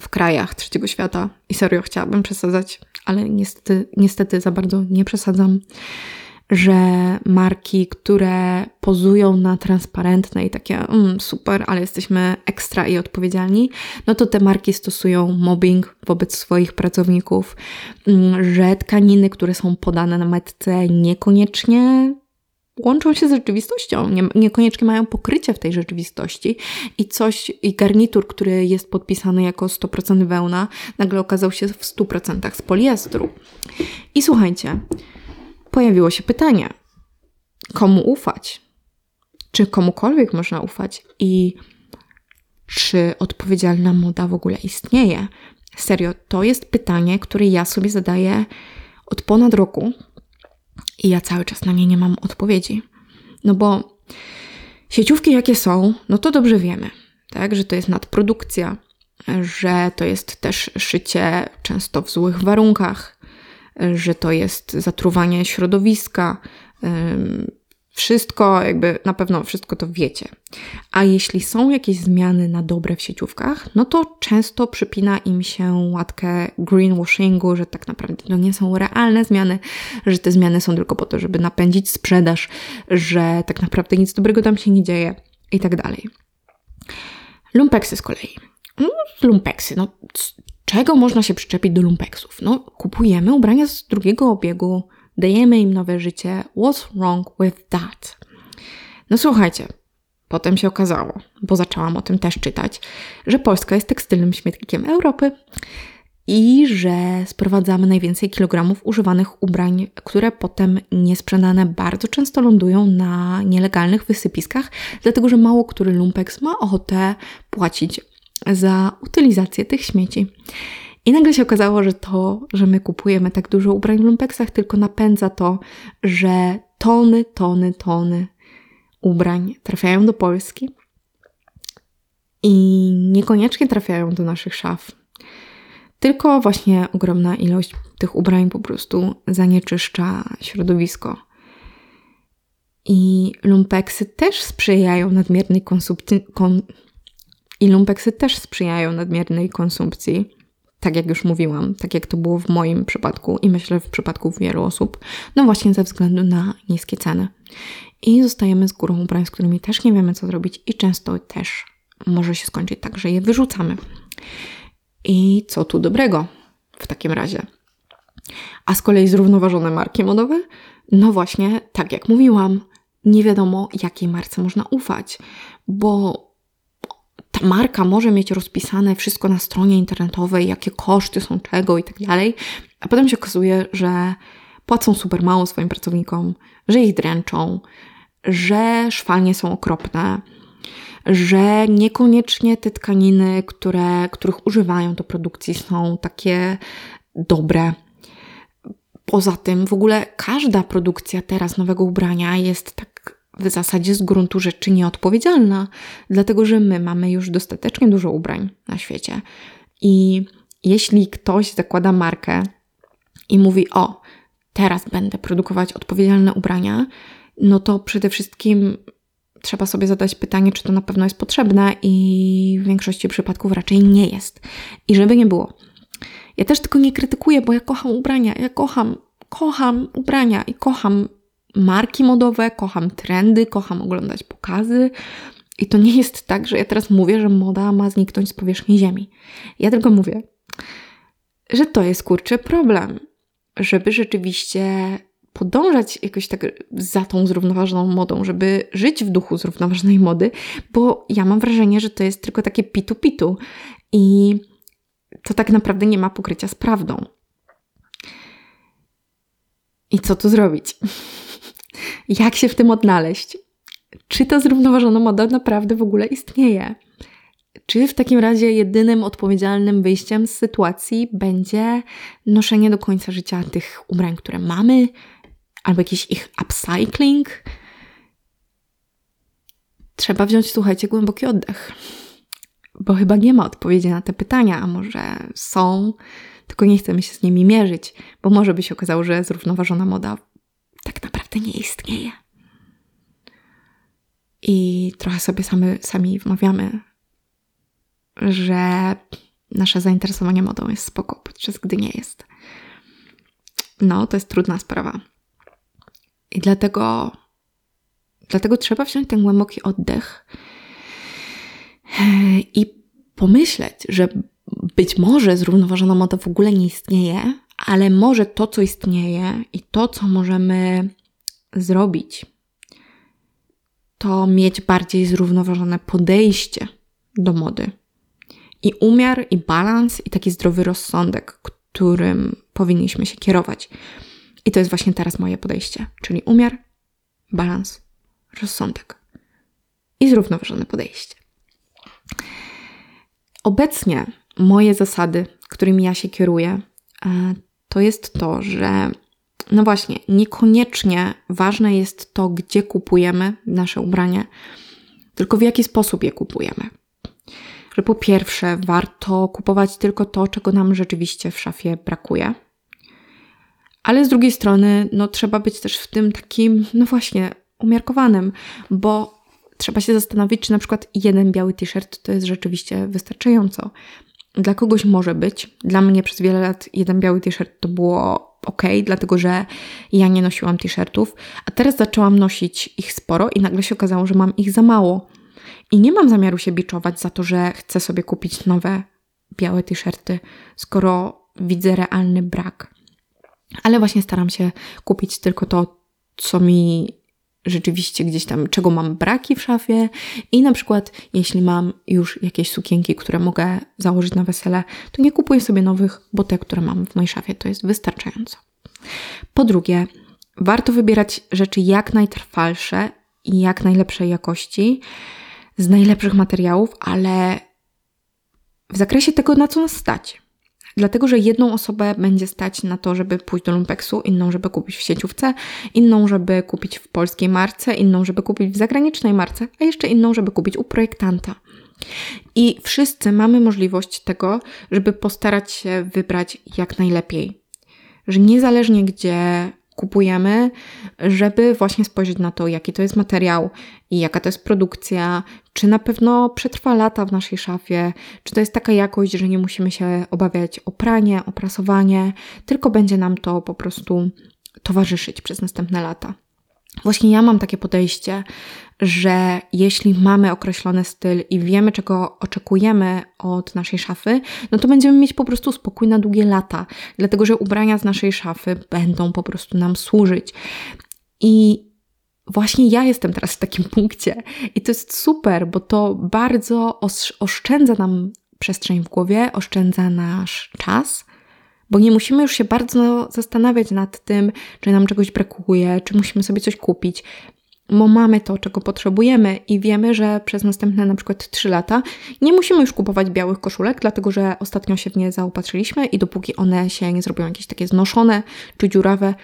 w krajach trzeciego świata. I serio chciałabym przesadzać, ale niestety, niestety za bardzo nie przesadzam że marki, które pozują na transparentne i takie mm, super, ale jesteśmy ekstra i odpowiedzialni, no to te marki stosują mobbing wobec swoich pracowników, mm, że tkaniny, które są podane na metce, niekoniecznie łączą się z rzeczywistością, nie, niekoniecznie mają pokrycie w tej rzeczywistości i coś, i garnitur, który jest podpisany jako 100% wełna, nagle okazał się w 100% z poliestru. I słuchajcie, pojawiło się pytanie: komu ufać? Czy komukolwiek można ufać? I czy odpowiedzialna moda w ogóle istnieje? Serio, to jest pytanie, które ja sobie zadaję od ponad roku i ja cały czas na nie nie mam odpowiedzi. No bo sieciówki jakie są, no to dobrze wiemy, tak, że to jest nadprodukcja, że to jest też szycie często w złych warunkach, że to jest zatruwanie środowiska. Wszystko, jakby na pewno wszystko to wiecie. A jeśli są jakieś zmiany na dobre w sieciówkach, no to często przypina im się łatkę greenwashingu, że tak naprawdę to nie są realne zmiany, że te zmiany są tylko po to, żeby napędzić sprzedaż, że tak naprawdę nic dobrego tam się nie dzieje i tak dalej. Lumpeksy z kolei. No, lumpeksy, no Czego można się przyczepić do lumpeksów? No, kupujemy ubrania z drugiego obiegu, dajemy im nowe życie. What's wrong with that? No słuchajcie, potem się okazało, bo zaczęłam o tym też czytać, że Polska jest tekstylnym śmietnikiem Europy i że sprowadzamy najwięcej kilogramów używanych ubrań, które potem niesprzedane bardzo często lądują na nielegalnych wysypiskach, dlatego że mało który lumpeks ma ochotę płacić za utylizację tych śmieci. I nagle się okazało, że to, że my kupujemy tak dużo ubrań w lumpeksach, tylko napędza to, że tony, tony, tony ubrań trafiają do Polski i niekoniecznie trafiają do naszych szaf. Tylko właśnie ogromna ilość tych ubrań po prostu zanieczyszcza środowisko. I lumpeksy też sprzyjają nadmiernej konsumpcji, kon, i lumpeksy też sprzyjają nadmiernej konsumpcji, tak jak już mówiłam, tak jak to było w moim przypadku i myślę w przypadku wielu osób, no właśnie ze względu na niskie ceny. I zostajemy z górą ubrań, z którymi też nie wiemy, co zrobić, i często też może się skończyć tak, że je wyrzucamy. I co tu dobrego w takim razie? A z kolei zrównoważone marki modowe? No właśnie, tak jak mówiłam, nie wiadomo, jakiej marce można ufać, bo ta marka może mieć rozpisane wszystko na stronie internetowej, jakie koszty są czego i tak dalej, a potem się okazuje, że płacą super mało swoim pracownikom, że ich dręczą, że szwalnie są okropne, że niekoniecznie te tkaniny, które, których używają do produkcji, są takie dobre. Poza tym, w ogóle każda produkcja teraz nowego ubrania jest tak w zasadzie z gruntu rzeczy nieodpowiedzialna, dlatego że my mamy już dostatecznie dużo ubrań na świecie. I jeśli ktoś zakłada markę i mówi: O, teraz będę produkować odpowiedzialne ubrania, no to przede wszystkim trzeba sobie zadać pytanie, czy to na pewno jest potrzebne, i w większości przypadków raczej nie jest. I żeby nie było. Ja też tylko nie krytykuję, bo ja kocham ubrania, ja kocham, kocham ubrania i kocham marki modowe, kocham trendy, kocham oglądać pokazy. I to nie jest tak, że ja teraz mówię, że moda ma zniknąć z powierzchni Ziemi. Ja tylko mówię, że to jest kurczę problem, żeby rzeczywiście podążać jakoś tak za tą zrównoważoną modą, żeby żyć w duchu zrównoważonej mody, bo ja mam wrażenie, że to jest tylko takie pitu-pitu i to tak naprawdę nie ma pokrycia z prawdą. I co tu zrobić? Jak się w tym odnaleźć? Czy ta zrównoważona moda naprawdę w ogóle istnieje? Czy w takim razie jedynym odpowiedzialnym wyjściem z sytuacji będzie noszenie do końca życia tych ubrań, które mamy, albo jakiś ich upcycling? Trzeba wziąć, słuchajcie, głęboki oddech, bo chyba nie ma odpowiedzi na te pytania, a może są, tylko nie chcemy się z nimi mierzyć, bo może by się okazało, że zrównoważona moda tak naprawdę nie istnieje. I trochę sobie sami, sami wmawiamy, że nasze zainteresowanie modą jest spoko, podczas gdy nie jest. No, to jest trudna sprawa. I dlatego, dlatego trzeba wziąć ten głęboki oddech i pomyśleć, że być może zrównoważona moda w ogóle nie istnieje, ale może to, co istnieje i to, co możemy zrobić, to mieć bardziej zrównoważone podejście do mody. I umiar, i balans, i taki zdrowy rozsądek, którym powinniśmy się kierować. I to jest właśnie teraz moje podejście, czyli umiar, balans, rozsądek i zrównoważone podejście. Obecnie moje zasady, którymi ja się kieruję, e, to jest to, że no właśnie, niekoniecznie ważne jest to, gdzie kupujemy nasze ubranie, tylko w jaki sposób je kupujemy. Że po pierwsze, warto kupować tylko to, czego nam rzeczywiście w szafie brakuje. Ale z drugiej strony, no trzeba być też w tym takim, no właśnie, umiarkowanym, bo trzeba się zastanowić, czy na przykład jeden biały t-shirt to jest rzeczywiście wystarczająco. Dla kogoś może być. Dla mnie przez wiele lat jeden biały t-shirt to było ok, dlatego że ja nie nosiłam t-shirtów, a teraz zaczęłam nosić ich sporo i nagle się okazało, że mam ich za mało. I nie mam zamiaru się biczować za to, że chcę sobie kupić nowe białe t-shirty, skoro widzę realny brak. Ale właśnie staram się kupić tylko to, co mi rzeczywiście gdzieś tam, czego mam braki w szafie i na przykład jeśli mam już jakieś sukienki, które mogę założyć na wesele, to nie kupuję sobie nowych, bo te, które mam w mojej szafie, to jest wystarczająco. Po drugie, warto wybierać rzeczy jak najtrwalsze i jak najlepszej jakości, z najlepszych materiałów, ale w zakresie tego, na co nas stać. Dlatego, że jedną osobę będzie stać na to, żeby pójść do lumpeksu, inną, żeby kupić w sieciówce, inną, żeby kupić w polskiej marce, inną, żeby kupić w zagranicznej marce, a jeszcze inną, żeby kupić u projektanta. I wszyscy mamy możliwość tego, żeby postarać się wybrać jak najlepiej. Że niezależnie gdzie kupujemy, żeby właśnie spojrzeć na to, jaki to jest materiał i jaka to jest produkcja, czy na pewno przetrwa lata w naszej szafie, czy to jest taka jakość, że nie musimy się obawiać o pranie, o prasowanie, tylko będzie nam to po prostu towarzyszyć przez następne lata. Właśnie ja mam takie podejście, że jeśli mamy określony styl i wiemy, czego oczekujemy od naszej szafy, no to będziemy mieć po prostu spokój na długie lata, dlatego że ubrania z naszej szafy będą po prostu nam służyć. I właśnie ja jestem teraz w takim punkcie i to jest super, bo to bardzo oszczędza nam przestrzeń w głowie, oszczędza nasz czas bo nie musimy już się bardzo zastanawiać nad tym, czy nam czegoś brakuje, czy musimy sobie coś kupić. bo mamy to, czego potrzebujemy i wiemy, że przez następne na przykład 3 lata nie musimy już kupować białych koszulek, dlatego że ostatnio się w nie zaopatrzyliśmy i dopóki one się nie zrobią jakieś takie znoszone czy dziurawe,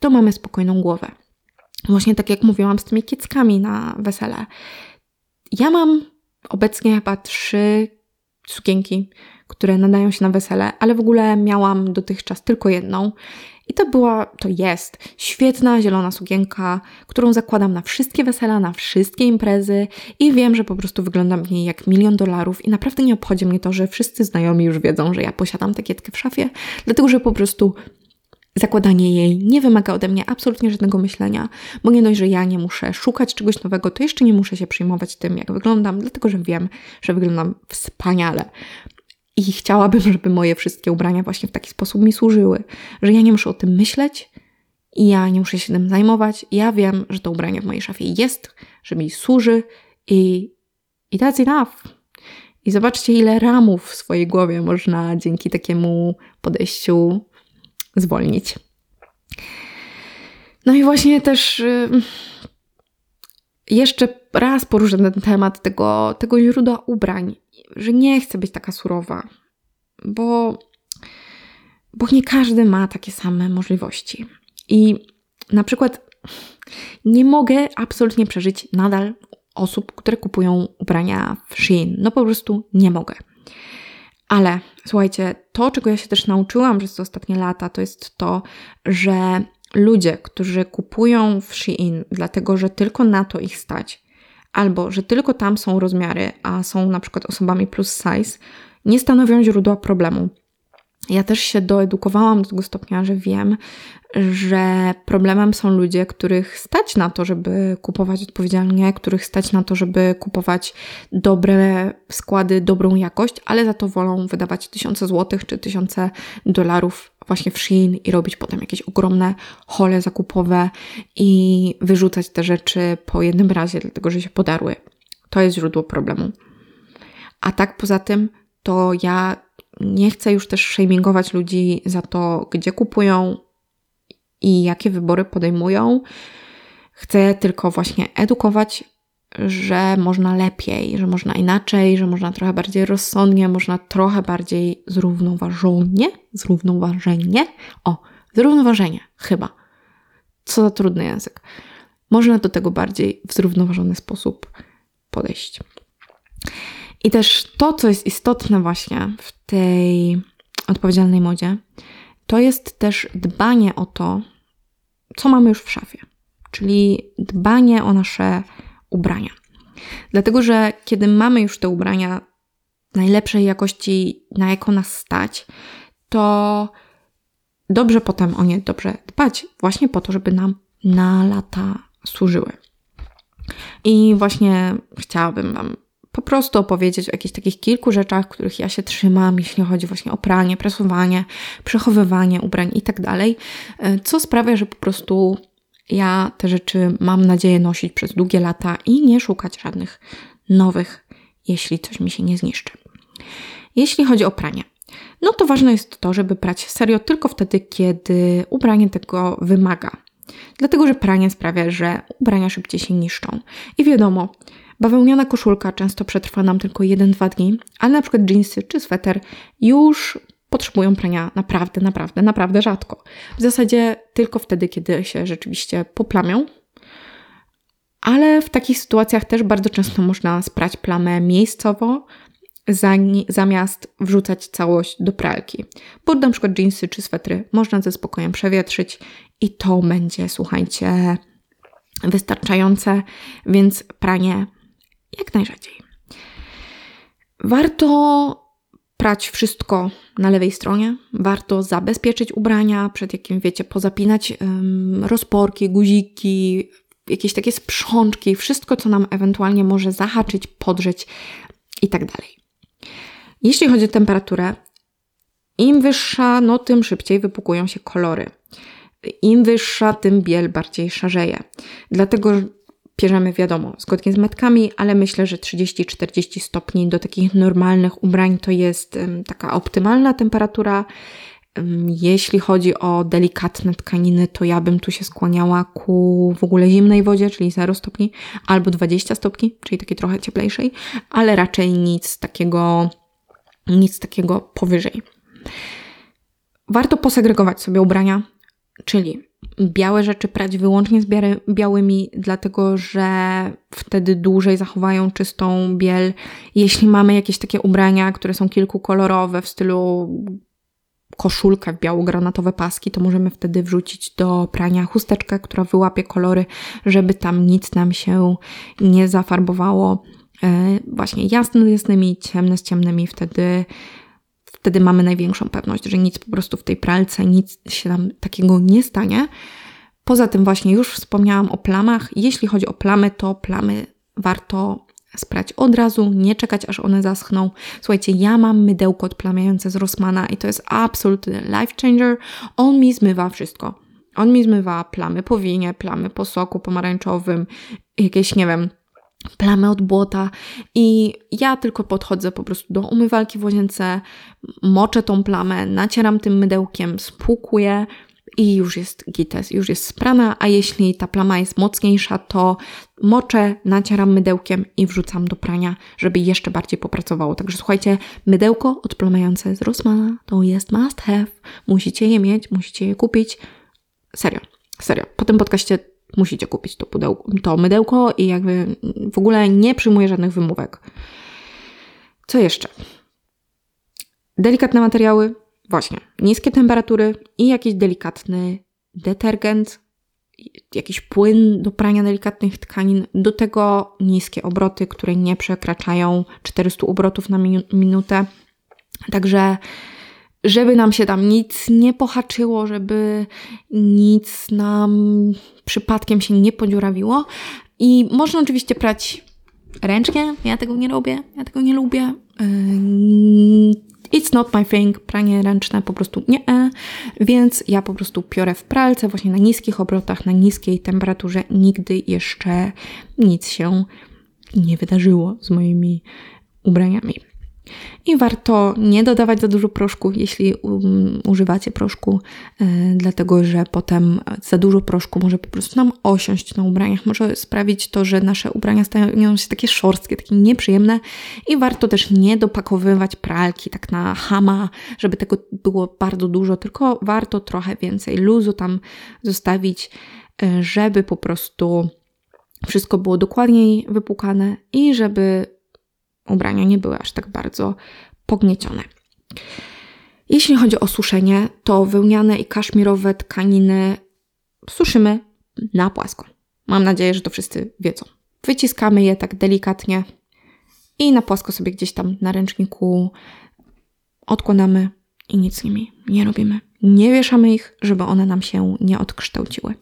to mamy spokojną głowę. Właśnie tak jak mówiłam z tymi kieckami na wesele. Ja mam obecnie chyba trzy sukienki, które nadają się na wesele, ale w ogóle miałam dotychczas tylko jedną. I to była, to jest świetna zielona sukienka, którą zakładam na wszystkie wesela, na wszystkie imprezy i wiem, że po prostu wyglądam w niej jak milion dolarów i naprawdę nie obchodzi mnie to, że wszyscy znajomi już wiedzą, że ja posiadam tę kietkę w szafie, dlatego że po prostu zakładanie jej nie wymaga ode mnie absolutnie żadnego myślenia, bo nie dość, że ja nie muszę szukać czegoś nowego, to jeszcze nie muszę się przejmować tym, jak wyglądam, dlatego że wiem, że wyglądam wspaniale. I chciałabym, żeby moje wszystkie ubrania właśnie w taki sposób mi służyły, że ja nie muszę o tym myśleć i ja nie muszę się tym zajmować. Ja wiem, że to ubranie w mojej szafie jest, że mi służy i, i that's enough. I zobaczcie, ile ramów w swojej głowie można dzięki takiemu podejściu zwolnić. No i właśnie też y, jeszcze raz poruszę ten temat tego, tego źródła ubrań, że nie chcę być taka surowa, bo, bo nie każdy ma takie same możliwości. I na przykład nie mogę absolutnie przeżyć nadal osób, które kupują ubrania w Shein. No po prostu nie mogę. Ale słuchajcie, to, czego ja się też nauczyłam przez te ostatnie lata, to jest to, że ludzie, którzy kupują w Shein, dlatego że tylko na to ich stać, albo że tylko tam są rozmiary, a są na przykład osobami plus size, nie stanowią źródła problemu. Ja też się doedukowałam do tego stopnia, że wiem, że problemem są ludzie, których stać na to, żeby kupować odpowiedzialnie, których stać na to, żeby kupować dobre składy, dobrą jakość, ale za to wolą wydawać tysiące złotych czy tysiące dolarów właśnie w Shein i robić potem jakieś ogromne hole zakupowe i wyrzucać te rzeczy po jednym razie, dlatego że się podarły. To jest źródło problemu. A tak poza tym, to ja nie chcę już też shamingować ludzi za to, gdzie kupują i jakie wybory podejmują. Chcę tylko właśnie edukować, że można lepiej, że można inaczej, że można trochę bardziej rozsądnie, można trochę bardziej zrównoważenie. Zrównoważenie? O, zrównoważenie, chyba. Co za trudny język. Można do tego bardziej w zrównoważony sposób podejść. I też to, co jest istotne właśnie w tej odpowiedzialnej modzie, to jest też dbanie o to, co mamy już w szafie, czyli dbanie o nasze ubrania. Dlatego, że kiedy mamy już te ubrania najlepszej jakości, na jaką nas stać, to dobrze potem o nie dobrze dbać, właśnie po to, żeby nam na lata służyły. I właśnie chciałabym Wam po prostu opowiedzieć o jakichś takich kilku rzeczach, których ja się trzymam, jeśli chodzi właśnie o pranie, presowanie, przechowywanie ubrań i tak dalej, e, co sprawia, że po prostu ja te rzeczy mam nadzieję nosić przez długie lata i nie szukać żadnych nowych, jeśli coś mi się nie zniszczy. Jeśli chodzi o pranie, no to ważne jest to, żeby prać serio tylko wtedy, kiedy ubranie tego wymaga. Dlatego, że pranie sprawia, że ubrania szybciej się niszczą. I wiadomo, Bawełniana koszulka często przetrwa nam tylko 1-2 dni, ale na przykład jeansy czy sweter już potrzebują prania naprawdę, naprawdę, naprawdę rzadko. W zasadzie tylko wtedy, kiedy się rzeczywiście poplamią. Ale w takich sytuacjach też bardzo często można sprać plamę miejscowo, zamiast wrzucać całość do pralki. Bo na przykład jeansy czy swetry można ze spokojem przewietrzyć i to będzie, słuchajcie, wystarczające, więc pranie jak najrzadziej. Warto prać wszystko na lewej stronie. Warto zabezpieczyć ubrania, przed jakim wiecie, pozapinać rozporki, guziki, jakieś takie sprzączki, wszystko, co nam ewentualnie może zahaczyć, podrzeć i tak dalej. Jeśli chodzi o temperaturę, im wyższa, no tym szybciej wypukują się kolory. Im wyższa, tym biel bardziej szarzeje. Dlatego Pierzemy, wiadomo, zgodnie z metkami, ale myślę, że 30-40 stopni do takich normalnych ubrań to jest taka optymalna temperatura. Jeśli chodzi o delikatne tkaniny, to ja bym tu się skłaniała ku w ogóle zimnej wodzie, czyli 0 stopni, albo 20 stopni, czyli takiej trochę cieplejszej, ale raczej nic takiego, nic takiego powyżej. Warto posegregować sobie ubrania, czyli białe rzeczy prać wyłącznie z białymi, dlatego że wtedy dłużej zachowają czystą biel. Jeśli mamy jakieś takie ubrania, które są kilkukolorowe w stylu koszulkę w biało-granatowe paski, to możemy wtedy wrzucić do prania chusteczkę, która wyłapie kolory, żeby tam nic nam się nie zafarbowało. E, właśnie jasne z jasnymi, ciemne z ciemnymi, wtedy wtedy mamy największą pewność, że nic po prostu w tej pralce, nic się nam takiego nie stanie. Poza tym właśnie już wspomniałam o plamach. Jeśli chodzi o plamy, to plamy warto sprać od razu, nie czekać aż one zaschną. Słuchajcie, ja mam mydełko odplamiające z Rossmana i to jest absolutny life changer. On mi zmywa wszystko. On mi zmywa plamy po winie, plamy po soku pomarańczowym, jakieś, nie wiem, plamy od błota i ja tylko podchodzę po prostu do umywalki w łazience, moczę tą plamę, nacieram tym mydełkiem, spłukuję i już jest gites, już jest sprana, a jeśli ta plama jest mocniejsza, to moczę, nacieram mydełkiem i wrzucam do prania, żeby jeszcze bardziej popracowało. Także słuchajcie, mydełko odplamające z Rossmana to jest must have. Musicie je mieć, musicie je kupić. Serio, serio. Po tym podcaście musicie kupić to, pudełko, to mydełko i jakby w ogóle nie przyjmuję żadnych wymówek. Co jeszcze? Delikatne materiały, właśnie, niskie temperatury i jakiś delikatny detergent, jakiś płyn do prania delikatnych tkanin, do tego niskie obroty, które nie przekraczają 400 obrotów na minutę. Także żeby nam się tam nic nie pohaczyło, żeby nic nam przypadkiem się nie podziurawiło. I można oczywiście prać ręcznie, ja tego nie robię, ja tego nie lubię. It's not my thing, pranie ręczne po prostu nie, więc ja po prostu piorę w pralce właśnie na niskich obrotach, na niskiej temperaturze. Nigdy jeszcze nic się nie wydarzyło z moimi ubraniami. I warto nie dodawać za dużo proszku, jeśli um, używacie proszku, y, dlatego że potem za dużo proszku może po prostu nam osiąść na ubraniach, może sprawić to, że nasze ubrania stają się takie szorstkie, takie nieprzyjemne. I warto też nie dopakowywać pralki tak na hama, żeby tego było bardzo dużo, tylko warto trochę więcej luzu tam zostawić, y, żeby po prostu wszystko było dokładniej wypłukane i żeby ubrania nie były aż tak bardzo pogniecione. Jeśli chodzi o suszenie, to wełniane i kaszmirowe tkaniny suszymy na płasko. Mam nadzieję, że to wszyscy wiedzą. Wyciskamy je tak delikatnie i na płasko sobie gdzieś tam na ręczniku odkładamy i nic z nimi nie robimy. Nie wieszamy ich, żeby one nam się nie odkształciły.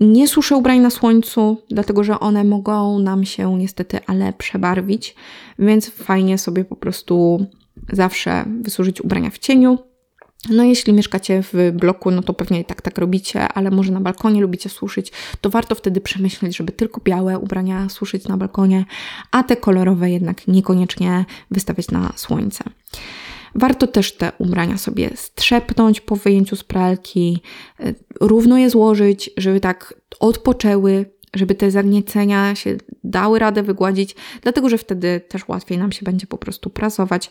Nie suszę ubrań na słońcu, dlatego że one mogą nam się niestety ale przebarwić, więc fajnie sobie po prostu zawsze wysuszyć ubrania w cieniu. No jeśli mieszkacie w bloku, no to pewnie i tak tak robicie, ale może na balkonie lubicie suszyć, to warto wtedy przemyśleć, żeby tylko białe ubrania suszyć na balkonie, a te kolorowe jednak niekoniecznie wystawiać na słońce. Warto też te ubrania sobie strzepnąć po wyjęciu z pralki, e, równo je złożyć, żeby tak odpoczęły, żeby te zagniecenia się dały radę wygładzić, dlatego że wtedy też łatwiej nam się będzie po prostu prasować.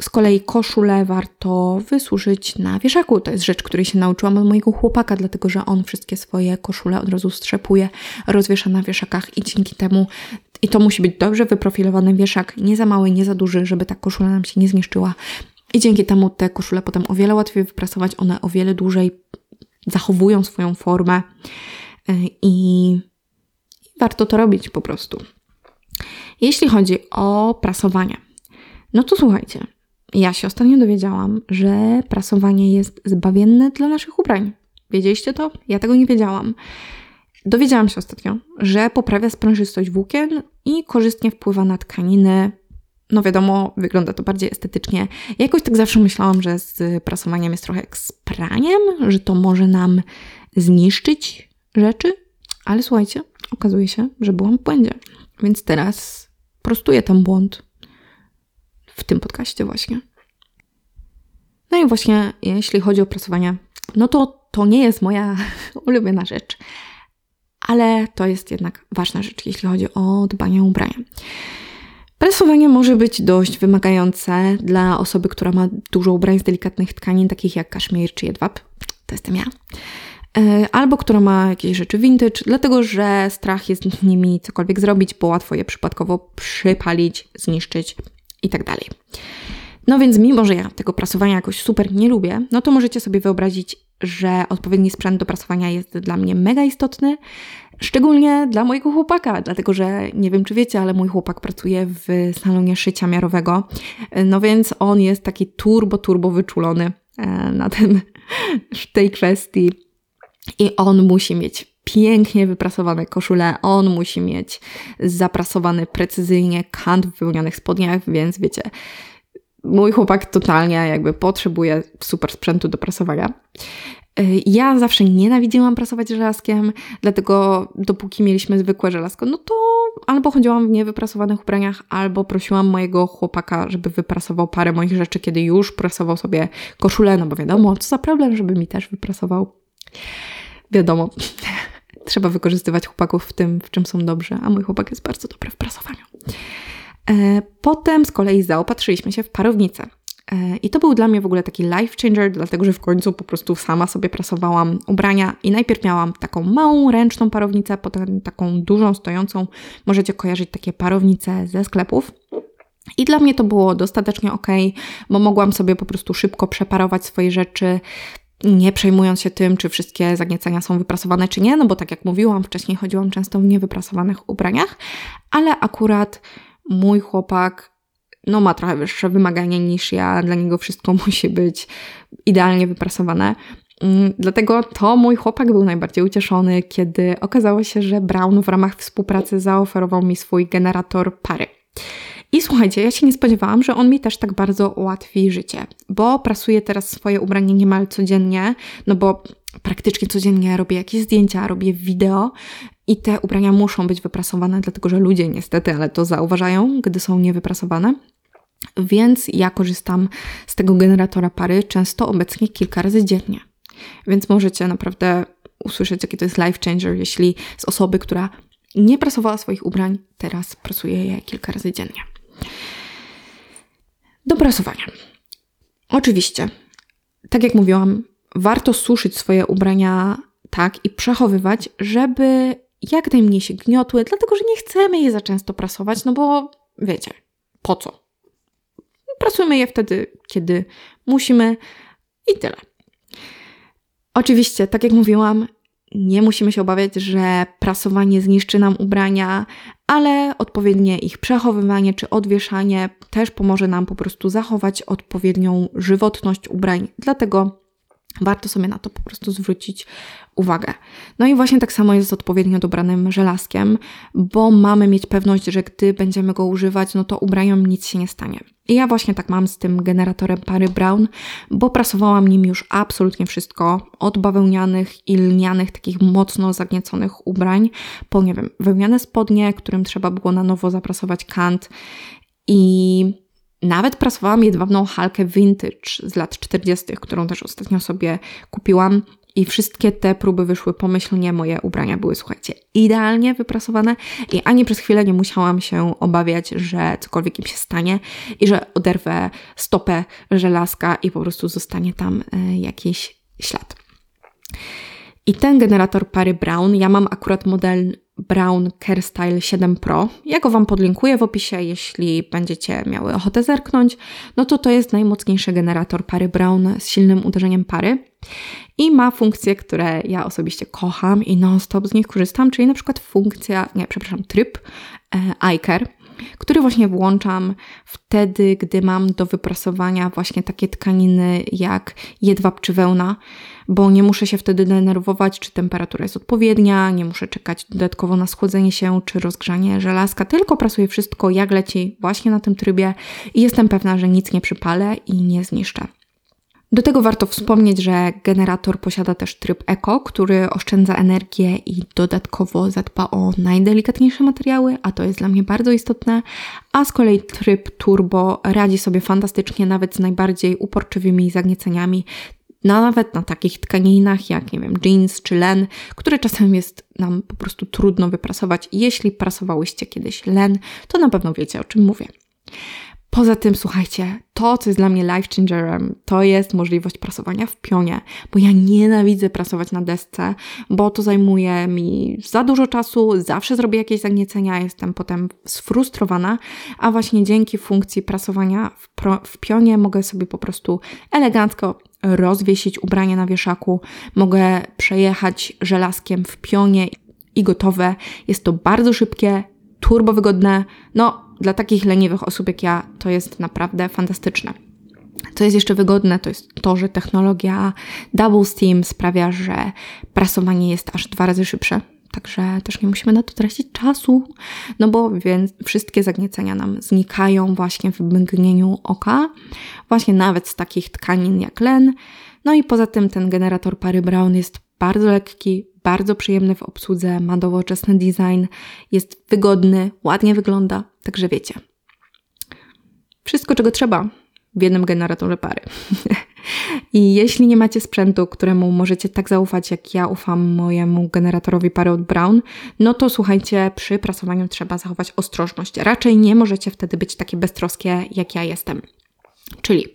Z kolei koszulę warto wysuszyć na wieszaku. To jest rzecz, której się nauczyłam od mojego chłopaka, dlatego że on wszystkie swoje koszule od razu strzepuje, rozwiesza na wieszakach i dzięki temu i to musi być dobrze wyprofilowany wieszak, nie za mały, nie za duży, żeby ta koszula nam się nie zmieszczyła. I dzięki temu te koszule potem o wiele łatwiej wyprasować, one o wiele dłużej zachowują swoją formę i warto to robić po prostu. Jeśli chodzi o prasowanie, no to słuchajcie, ja się ostatnio dowiedziałam, że prasowanie jest zbawienne dla naszych ubrań. Wiedzieliście to? Ja tego nie wiedziałam. Dowiedziałam się ostatnio, że poprawia sprężystość włókien i korzystnie wpływa na tkaniny. No wiadomo, wygląda to bardziej estetycznie. Ja jakoś tak zawsze myślałam, że z prasowaniem jest trochę jak z praniem, że to może nam zniszczyć rzeczy, ale słuchajcie, okazuje się, że byłam w błędzie. Więc teraz prostuję ten błąd w tym podcaście właśnie. No i właśnie jeśli chodzi o prasowanie, no to to nie jest moja ulubiona rzecz, ale to jest jednak ważna rzecz, jeśli chodzi o dbanie o ubrania. Prasowanie może być dość wymagające dla osoby, która ma dużo ubrań z delikatnych tkanin, takich jak kaszmir czy jedwab. To jestem ja. E, albo która ma jakieś rzeczy vintage, dlatego że strach jest z nimi cokolwiek zrobić, bo łatwo je przypadkowo przypalić, zniszczyć itd. No więc mimo, że ja tego prasowania jakoś super nie lubię, no to możecie sobie wyobrazić, że odpowiedni sprzęt do prasowania jest dla mnie mega istotny, szczególnie dla mojego chłopaka, dlatego że nie wiem czy wiecie, ale mój chłopak pracuje w salonie szycia miarowego, no więc on jest taki turbo, turbo wyczulony e, na ten, w tej kwestii. I on musi mieć pięknie wyprasowane koszule, on musi mieć zaprasowany precyzyjnie kant w wypełnionych spodniach, więc wiecie, mój chłopak totalnie jakby potrzebuje super sprzętu do prasowania. Y, ja zawsze nienawidziłam prasować żelazkiem, dlatego dopóki mieliśmy zwykłe żelazko, no to albo chodziłam w niewyprasowanych ubraniach, albo prosiłam mojego chłopaka, żeby wyprasował parę moich rzeczy, kiedy już prasował sobie koszulę, no bo wiadomo, co za problem, żeby mi też wyprasował. Wiadomo, trzeba wykorzystywać chłopaków w tym, w czym są dobrzy, a mój chłopak jest bardzo dobry w prasowaniu. E, potem z kolei zaopatrzyliśmy się w parownicę. E, I to był dla mnie w ogóle taki life changer, dlatego że w końcu po prostu sama sobie prasowałam ubrania i najpierw miałam taką małą ręczną parownicę, potem taką dużą stojącą. Możecie kojarzyć takie parownice ze sklepów. I dla mnie to było dostatecznie ok, bo mogłam sobie po prostu szybko przeparować swoje rzeczy, nie przejmując się tym, czy wszystkie zagniecenia są wyprasowane, czy nie, no bo tak jak mówiłam, wcześniej chodziłam często w niewyprasowanych ubraniach, ale akurat mój chłopak no, ma trochę wyższe wymagania niż ja, dla niego wszystko musi być idealnie wyprasowane. Mm, dlatego to mój chłopak był najbardziej ucieszony, kiedy okazało się, że Brown w ramach współpracy zaoferował mi swój generator pary. I słuchajcie, ja się nie spodziewałam, że on mi też tak bardzo ułatwi życie, bo prasuję teraz swoje ubranie niemal codziennie, no bo praktycznie codziennie robię jakieś zdjęcia, robię wideo i te ubrania muszą być wyprasowane, dlatego że ludzie niestety, ale to zauważają, gdy są niewyprasowane. Więc ja korzystam z tego generatora pary często obecnie kilka razy dziennie. Więc możecie naprawdę usłyszeć, jaki to jest life changer, jeśli z osoby, która nie prasowała swoich ubrań, teraz prasuje je kilka razy dziennie. Do prasowania. Oczywiście, tak jak mówiłam, warto suszyć swoje ubrania tak i przechowywać, żeby jak najmniej się gniotły, dlatego że nie chcemy je za często prasować, no bo wiecie, po co? Prasujemy je wtedy, kiedy musimy i tyle. Oczywiście, tak jak mówiłam, nie musimy się obawiać, że prasowanie zniszczy nam ubrania, ale odpowiednie ich przechowywanie czy odwieszanie też pomoże nam po prostu zachować odpowiednią żywotność ubrań. Dlatego Warto sobie na to po prostu zwrócić uwagę. No i właśnie tak samo jest z odpowiednio dobranym żelazkiem, bo mamy mieć pewność, że gdy będziemy go używać, no to ubraniom nic się nie stanie. I ja właśnie tak mam z tym generatorem pary Brown, bo prasowałam nim już absolutnie wszystko, od bawełnianych i lnianych, takich mocno zagnieconych ubrań, po nie wiem, wełniane spodnie, którym trzeba było na nowo zaprasować kant i nawet prasowałam jedwabną halkę vintage z lat 40., którą też ostatnio sobie kupiłam. I wszystkie te próby wyszły pomyślnie. Moje ubrania były, słuchajcie, idealnie wyprasowane i ani przez chwilę nie musiałam się obawiać, że cokolwiek im się stanie i że oderwę stopę żelazka i po prostu zostanie tam e, jakiś ślad. I ten generator pary Brown, ja mam akurat model Brown CareStyle 7 Pro. Ja go Wam podlinkuję w opisie, jeśli będziecie miały ochotę zerknąć. No to to jest najmocniejszy generator pary Brown z silnym uderzeniem pary i ma funkcje, które ja osobiście kocham i non-stop z nich korzystam, czyli na przykład funkcja, nie, przepraszam, tryb e, iCare który właśnie włączam wtedy, gdy mam do wyprasowania właśnie takie tkaniny jak jedwab czy wełna, bo nie muszę się wtedy denerwować, czy temperatura jest odpowiednia, nie muszę czekać dodatkowo na schłodzenie się czy rozgrzanie żelazka, tylko prasuję wszystko jak leci właśnie na tym trybie i jestem pewna, że nic nie przypalę i nie zniszczę. Do tego warto wspomnieć, że generator posiada też tryb Eco, który oszczędza energię i dodatkowo zadba o najdelikatniejsze materiały, a to jest dla mnie bardzo istotne, a z kolei tryb Turbo radzi sobie fantastycznie nawet z najbardziej uporczywymi zagnieceniami, nawet na takich tkaninach jak, nie wiem, jeans czy len, które czasem jest nam po prostu trudno wyprasować. Jeśli prasowałyście kiedyś len, to na pewno wiecie o czym mówię. Poza tym, słuchajcie, to, co jest dla mnie life changerem, to jest możliwość prasowania w pionie, bo ja nienawidzę prasować na desce, bo to zajmuje mi za dużo czasu, zawsze zrobię jakieś zagniecenia, jestem potem sfrustrowana, a właśnie dzięki funkcji prasowania w, pro, w pionie mogę sobie po prostu elegancko rozwiesić ubranie na wieszaku, mogę przejechać żelazkiem w pionie i gotowe. Jest to bardzo szybkie, turbo wygodne. No, dla takich leniwych osób jak ja to jest naprawdę fantastyczne. Co jest jeszcze wygodne, to jest to, że technologia Double Steam sprawia, że prasowanie jest aż dwa razy szybsze. Także też nie musimy na to tracić czasu, no bo więc wszystkie zagniecenia nam znikają właśnie w mgnieniu oka, właśnie nawet z takich tkanin jak len. No i poza tym ten generator pary Brown jest bardzo lekki, bardzo przyjemny w obsłudze, ma nowoczesny design, jest wygodny, ładnie wygląda, także wiecie. Wszystko, czego trzeba w jednym generatorze pary. I jeśli nie macie sprzętu, któremu możecie tak zaufać, jak ja ufam mojemu generatorowi pary od Brown, no to słuchajcie, przy prasowaniu trzeba zachować ostrożność. Raczej nie możecie wtedy być takie beztroskie, jak ja jestem. Czyli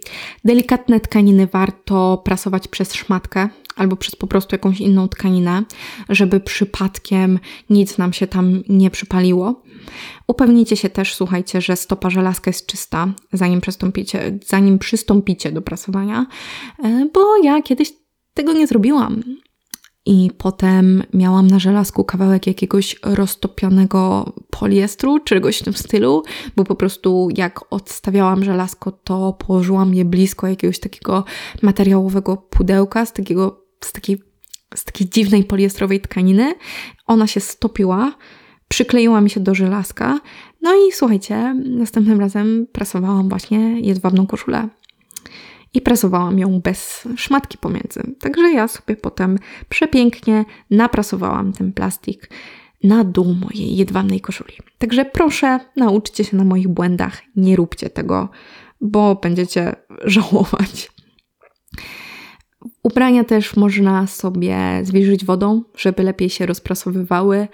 delikatne tkaniny warto prasować przez szmatkę albo przez po prostu jakąś inną tkaninę, żeby przypadkiem nic nam się tam nie przypaliło. Upewnijcie się też, słuchajcie, że stopa żelazka jest czysta, zanim przystąpicie, zanim przystąpicie do prasowania, e, bo ja kiedyś tego nie zrobiłam. I potem miałam na żelazku kawałek jakiegoś roztopionego poliestru, czegoś w tym stylu, bo po prostu jak odstawiałam żelazko, to położyłam je blisko jakiegoś takiego materiałowego pudełka z takiego, z takiej, z takiej dziwnej poliestrowej tkaniny. Ona się stopiła, przykleiła mi się do żelazka. No i słuchajcie, następnym razem prasowałam właśnie jedwabną koszulę i prasowałam ją bez szmatki pomiędzy. Także ja sobie potem przepięknie naprasowałam ten plastik na dół mojej jedwabnej koszuli. Także proszę, nauczcie się na moich błędach, nie róbcie tego, bo będziecie żałować. Ubrania też można sobie zwilżyć wodą, żeby lepiej się rozprasowywały.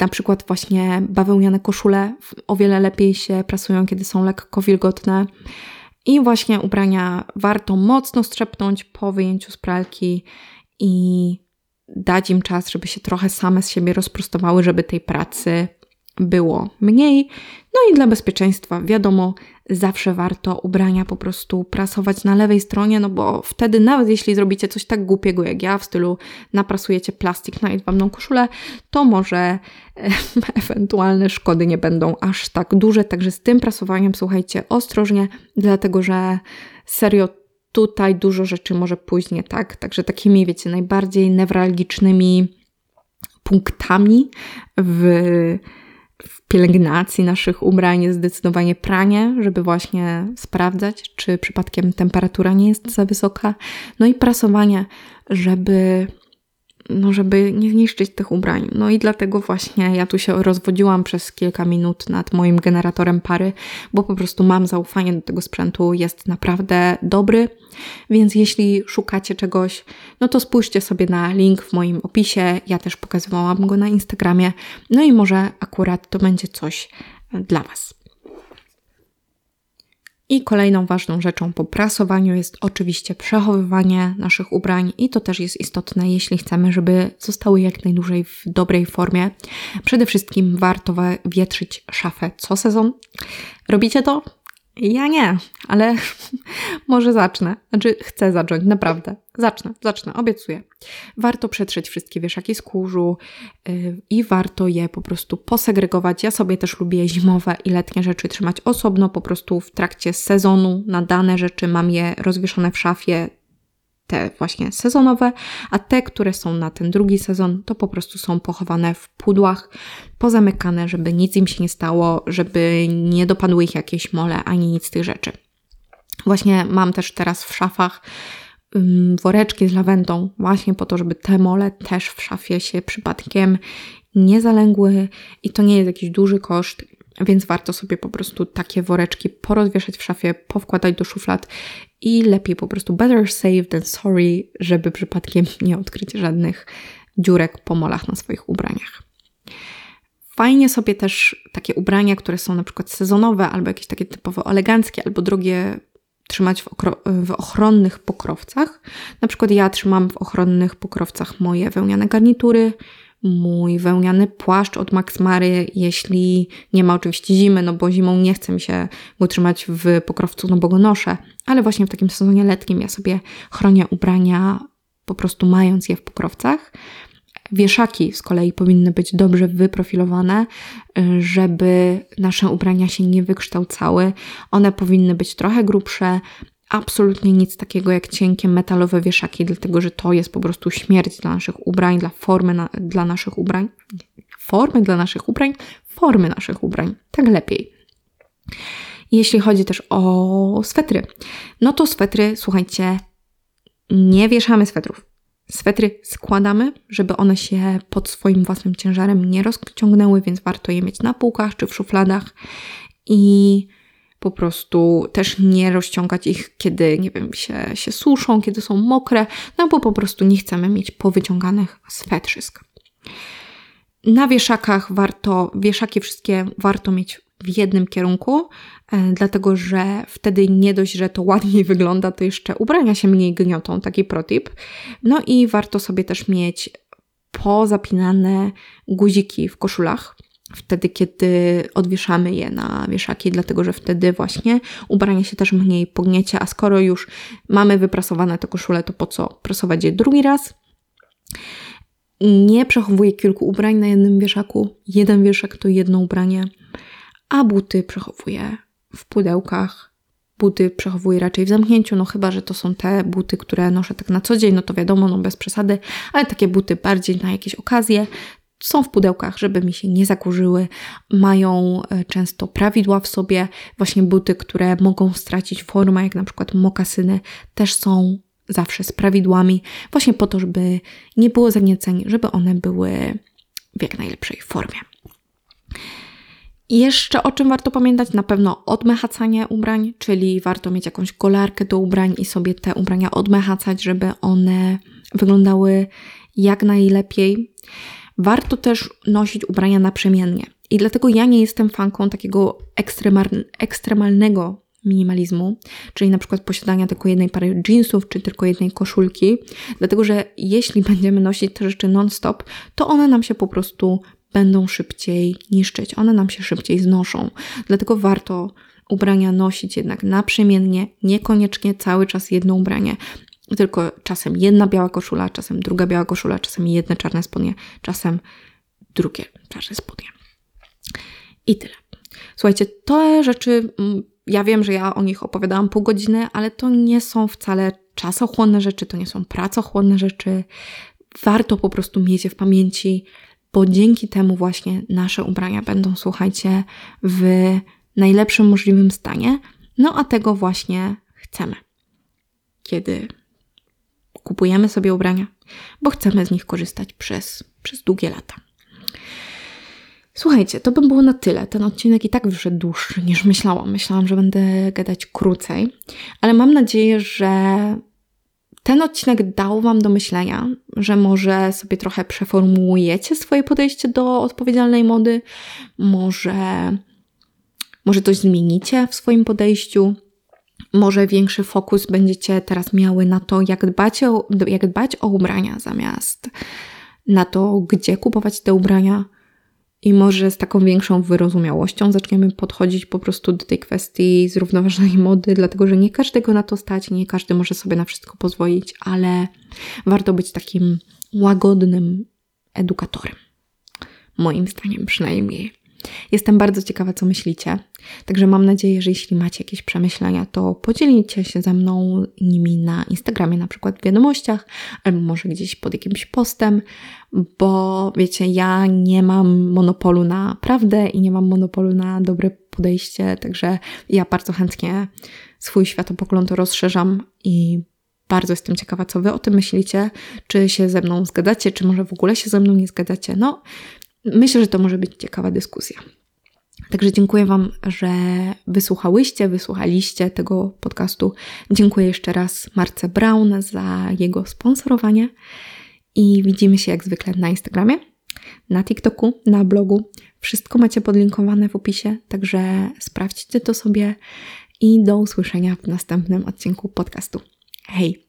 Na przykład właśnie bawełniane koszule o wiele lepiej się prasują, kiedy są lekko wilgotne. I właśnie ubrania warto mocno strzepnąć po wyjęciu z pralki i dać im czas, żeby się trochę same z siebie rozprostowały, żeby tej pracy było mniej. No i dla bezpieczeństwa, wiadomo, zawsze warto ubrania po prostu prasować na lewej stronie, no bo wtedy nawet jeśli zrobicie coś tak głupiego jak ja, w stylu naprasujecie plastik na jedwabną koszulę, to może e, ewentualne szkody nie będą aż tak duże. Także z tym prasowaniem słuchajcie ostrożnie, dlatego że serio tutaj dużo rzeczy może pójść nie tak. Także takimi, wiecie, najbardziej newralgicznymi punktami w w pielęgnacji naszych ubrań jest zdecydowanie pranie, żeby właśnie sprawdzać, czy przypadkiem temperatura nie jest za wysoka. No i prasowanie, żeby no żeby nie zniszczyć tych ubrań. No i dlatego właśnie ja tu się rozwodziłam przez kilka minut nad moim generatorem pary, bo po prostu mam zaufanie do tego sprzętu, jest naprawdę dobry. Więc jeśli szukacie czegoś, no to spójrzcie sobie na link w moim opisie. Ja też pokazywałam go na Instagramie. No i może akurat to będzie coś dla Was. I kolejną ważną rzeczą po prasowaniu jest oczywiście przechowywanie naszych ubrań, i to też jest istotne, jeśli chcemy, żeby zostały jak najdłużej w dobrej formie. Przede wszystkim warto wietrzyć szafę co sezon. Robicie to? Ja nie, ale może zacznę. Znaczy, chcę zacząć, naprawdę. Zacznę, zacznę, obiecuję. Warto przetrzeć wszystkie wieszaki z kurzu yy, i warto je po prostu posegregować. Ja sobie też lubię zimowe i letnie rzeczy trzymać osobno, po prostu w trakcie sezonu na dane rzeczy mam je rozwieszone w szafie te właśnie sezonowe, a te, które są na ten drugi sezon, to po prostu są pochowane w pudłach, pozamykane, żeby nic im się nie stało, żeby nie dopadły ich jakieś mole ani nic z tych rzeczy. Właśnie mam też teraz w szafach woreczki z lawendą, właśnie po to, żeby te mole też w szafie się przypadkiem nie zalęgły i to nie jest jakiś duży koszt, więc warto sobie po prostu takie woreczki porozwieszać w szafie, powkładać do szuflad i lepiej po prostu better safe than sorry, żeby przypadkiem nie odkryć żadnych dziurek po molach na swoich ubraniach. Fajnie sobie też takie ubrania, które są na przykład sezonowe, albo jakieś takie typowo eleganckie, albo drogie, trzymać w, w, ochronnych pokrowcach. Na przykład ja trzymam w ochronnych pokrowcach moje wełniane garnitury, mój wełniany płaszcz od Max Mary, jeśli nie ma oczywiście zimy, no bo zimą nie chcę mi się go trzymać w pokrowcu, no bo go noszę, ale właśnie w takim sezonie letnim ja sobie chronię ubrania po prostu mając je w pokrowcach. Wieszaki z kolei powinny być dobrze wyprofilowane, żeby nasze ubrania się nie wykształcały. One powinny być trochę grubsze, absolutnie nic takiego jak cienkie metalowe wieszaki, dlatego że to jest po prostu śmierć dla naszych ubrań, dla formy na, dla naszych ubrań. Formy dla naszych ubrań, formy naszych ubrań. Tak lepiej. Jeśli chodzi też o swetry, no to swetry, słuchajcie, nie wieszamy swetrów. Swetry składamy, żeby one się pod swoim własnym ciężarem nie rozciągnęły, więc warto je mieć na półkach czy w szufladach i po prostu też nie rozciągać ich, kiedy, nie wiem, się, się suszą, kiedy są mokre, no bo po prostu nie chcemy mieć powyciąganych swetrzysk. Na wieszakach warto, wieszaki wszystkie warto mieć w jednym kierunku, e, dlatego że wtedy nie dość, że to ładniej wygląda, to jeszcze ubrania się mniej gniotą, taki protip. No i warto sobie też mieć pozapinane guziki w koszulach, wtedy, kiedy odwieszamy je na wieszaki, dlatego że wtedy właśnie ubranie się też mniej pogniecie, a skoro już mamy wyprasowane te koszule, to po co prasować je drugi raz? Nie przechowuję kilku ubrań na jednym wieszaku. Jeden wieszak to jedno ubranie, a buty przechowuję w pudełkach. Buty przechowuję raczej w zamknięciu, no chyba, że to są te buty, które noszę tak na co dzień, no to wiadomo, no bez przesady, ale takie buty bardziej na jakieś okazje, są w pudełkach, żeby mi się nie zakurzyły, mają e, często prawidła w sobie. Właśnie buty, które mogą stracić formę, jak na przykład mokasyny, też są zawsze z prawidłami, właśnie po to, żeby nie było zagnieceń, żeby one były w jak najlepszej formie. Jeszcze o czym warto pamiętać? Na pewno odmechacanie ubrań, czyli warto mieć jakąś golarkę do ubrań i sobie te ubrania odmechacać, żeby one wyglądały jak najlepiej. Warto też nosić ubrania naprzemiennie. I dlatego ja nie jestem fanką takiego ekstremalnego minimalizmu, czyli na przykład posiadania tylko jednej pary jeansów, czy tylko jednej koszulki, dlatego że jeśli będziemy nosić te rzeczy non-stop, to one nam się po prostu będą szybciej niszczyć, one nam się szybciej znoszą. Dlatego warto ubrania nosić jednak naprzemiennie, niekoniecznie cały czas jedno ubranie, tylko czasem jedna biała koszula, czasem druga biała koszula, czasem jedne czarne spodnie, czasem drugie czarne spodnie. I tyle. Słuchajcie, te rzeczy, mm, ja wiem, że ja o nich opowiadałam pół godziny, ale to nie są wcale czasochłonne rzeczy, to nie są pracochłonne rzeczy. Warto po prostu mieć je w pamięci, bo dzięki temu właśnie nasze ubrania będą, słuchajcie, w najlepszym możliwym stanie. No a tego właśnie chcemy. Kiedy kupujemy sobie ubrania, bo chcemy z nich korzystać przez, przez długie lata. Słuchajcie, to by było na tyle. Ten odcinek i tak wyszedł dłuższy niż myślałam. Myślałam, że będę gadać krócej, ale mam nadzieję, że ten odcinek dał Wam do myślenia, że może sobie trochę przeformułujecie swoje podejście do odpowiedzialnej mody, może, może coś zmienicie w swoim podejściu może większy fokus będziecie teraz miały na to, jak dbać o, jak dbać o ubrania, zamiast na to, gdzie kupować te ubrania. I może z taką większą wyrozumiałością zaczniemy podchodzić po prostu do tej kwestii zrównoważonej mody, dlatego że nie każdego na to stać, nie każdy może sobie na wszystko pozwolić, ale warto być takim łagodnym edukatorem. Moim zdaniem przynajmniej. Jestem bardzo ciekawa, co myślicie. Także mam nadzieję, że jeśli macie jakieś przemyślenia, to podzielicie się ze mną nimi na Instagramie, na przykład w wiadomościach, albo może gdzieś pod jakimś postem, bo wiecie, ja nie mam monopolu na prawdę i nie mam monopolu na dobre podejście, także ja bardzo chętnie swój światopogląd rozszerzam i bardzo jestem ciekawa, co Wy o tym myślicie, czy się ze mną zgadzacie, czy może w ogóle się ze mną nie zgadzacie. No, myślę, że to może być ciekawa dyskusja. Także dziękuję Wam, że wysłuchałyście, wysłuchaliście tego podcastu. Dziękuję jeszcze raz Marce Brown za jego sponsorowanie i widzimy się jak zwykle na Instagramie, na TikToku, na blogu. Wszystko macie podlinkowane w opisie, także sprawdźcie to sobie i do usłyszenia w następnym odcinku podcastu. Hej!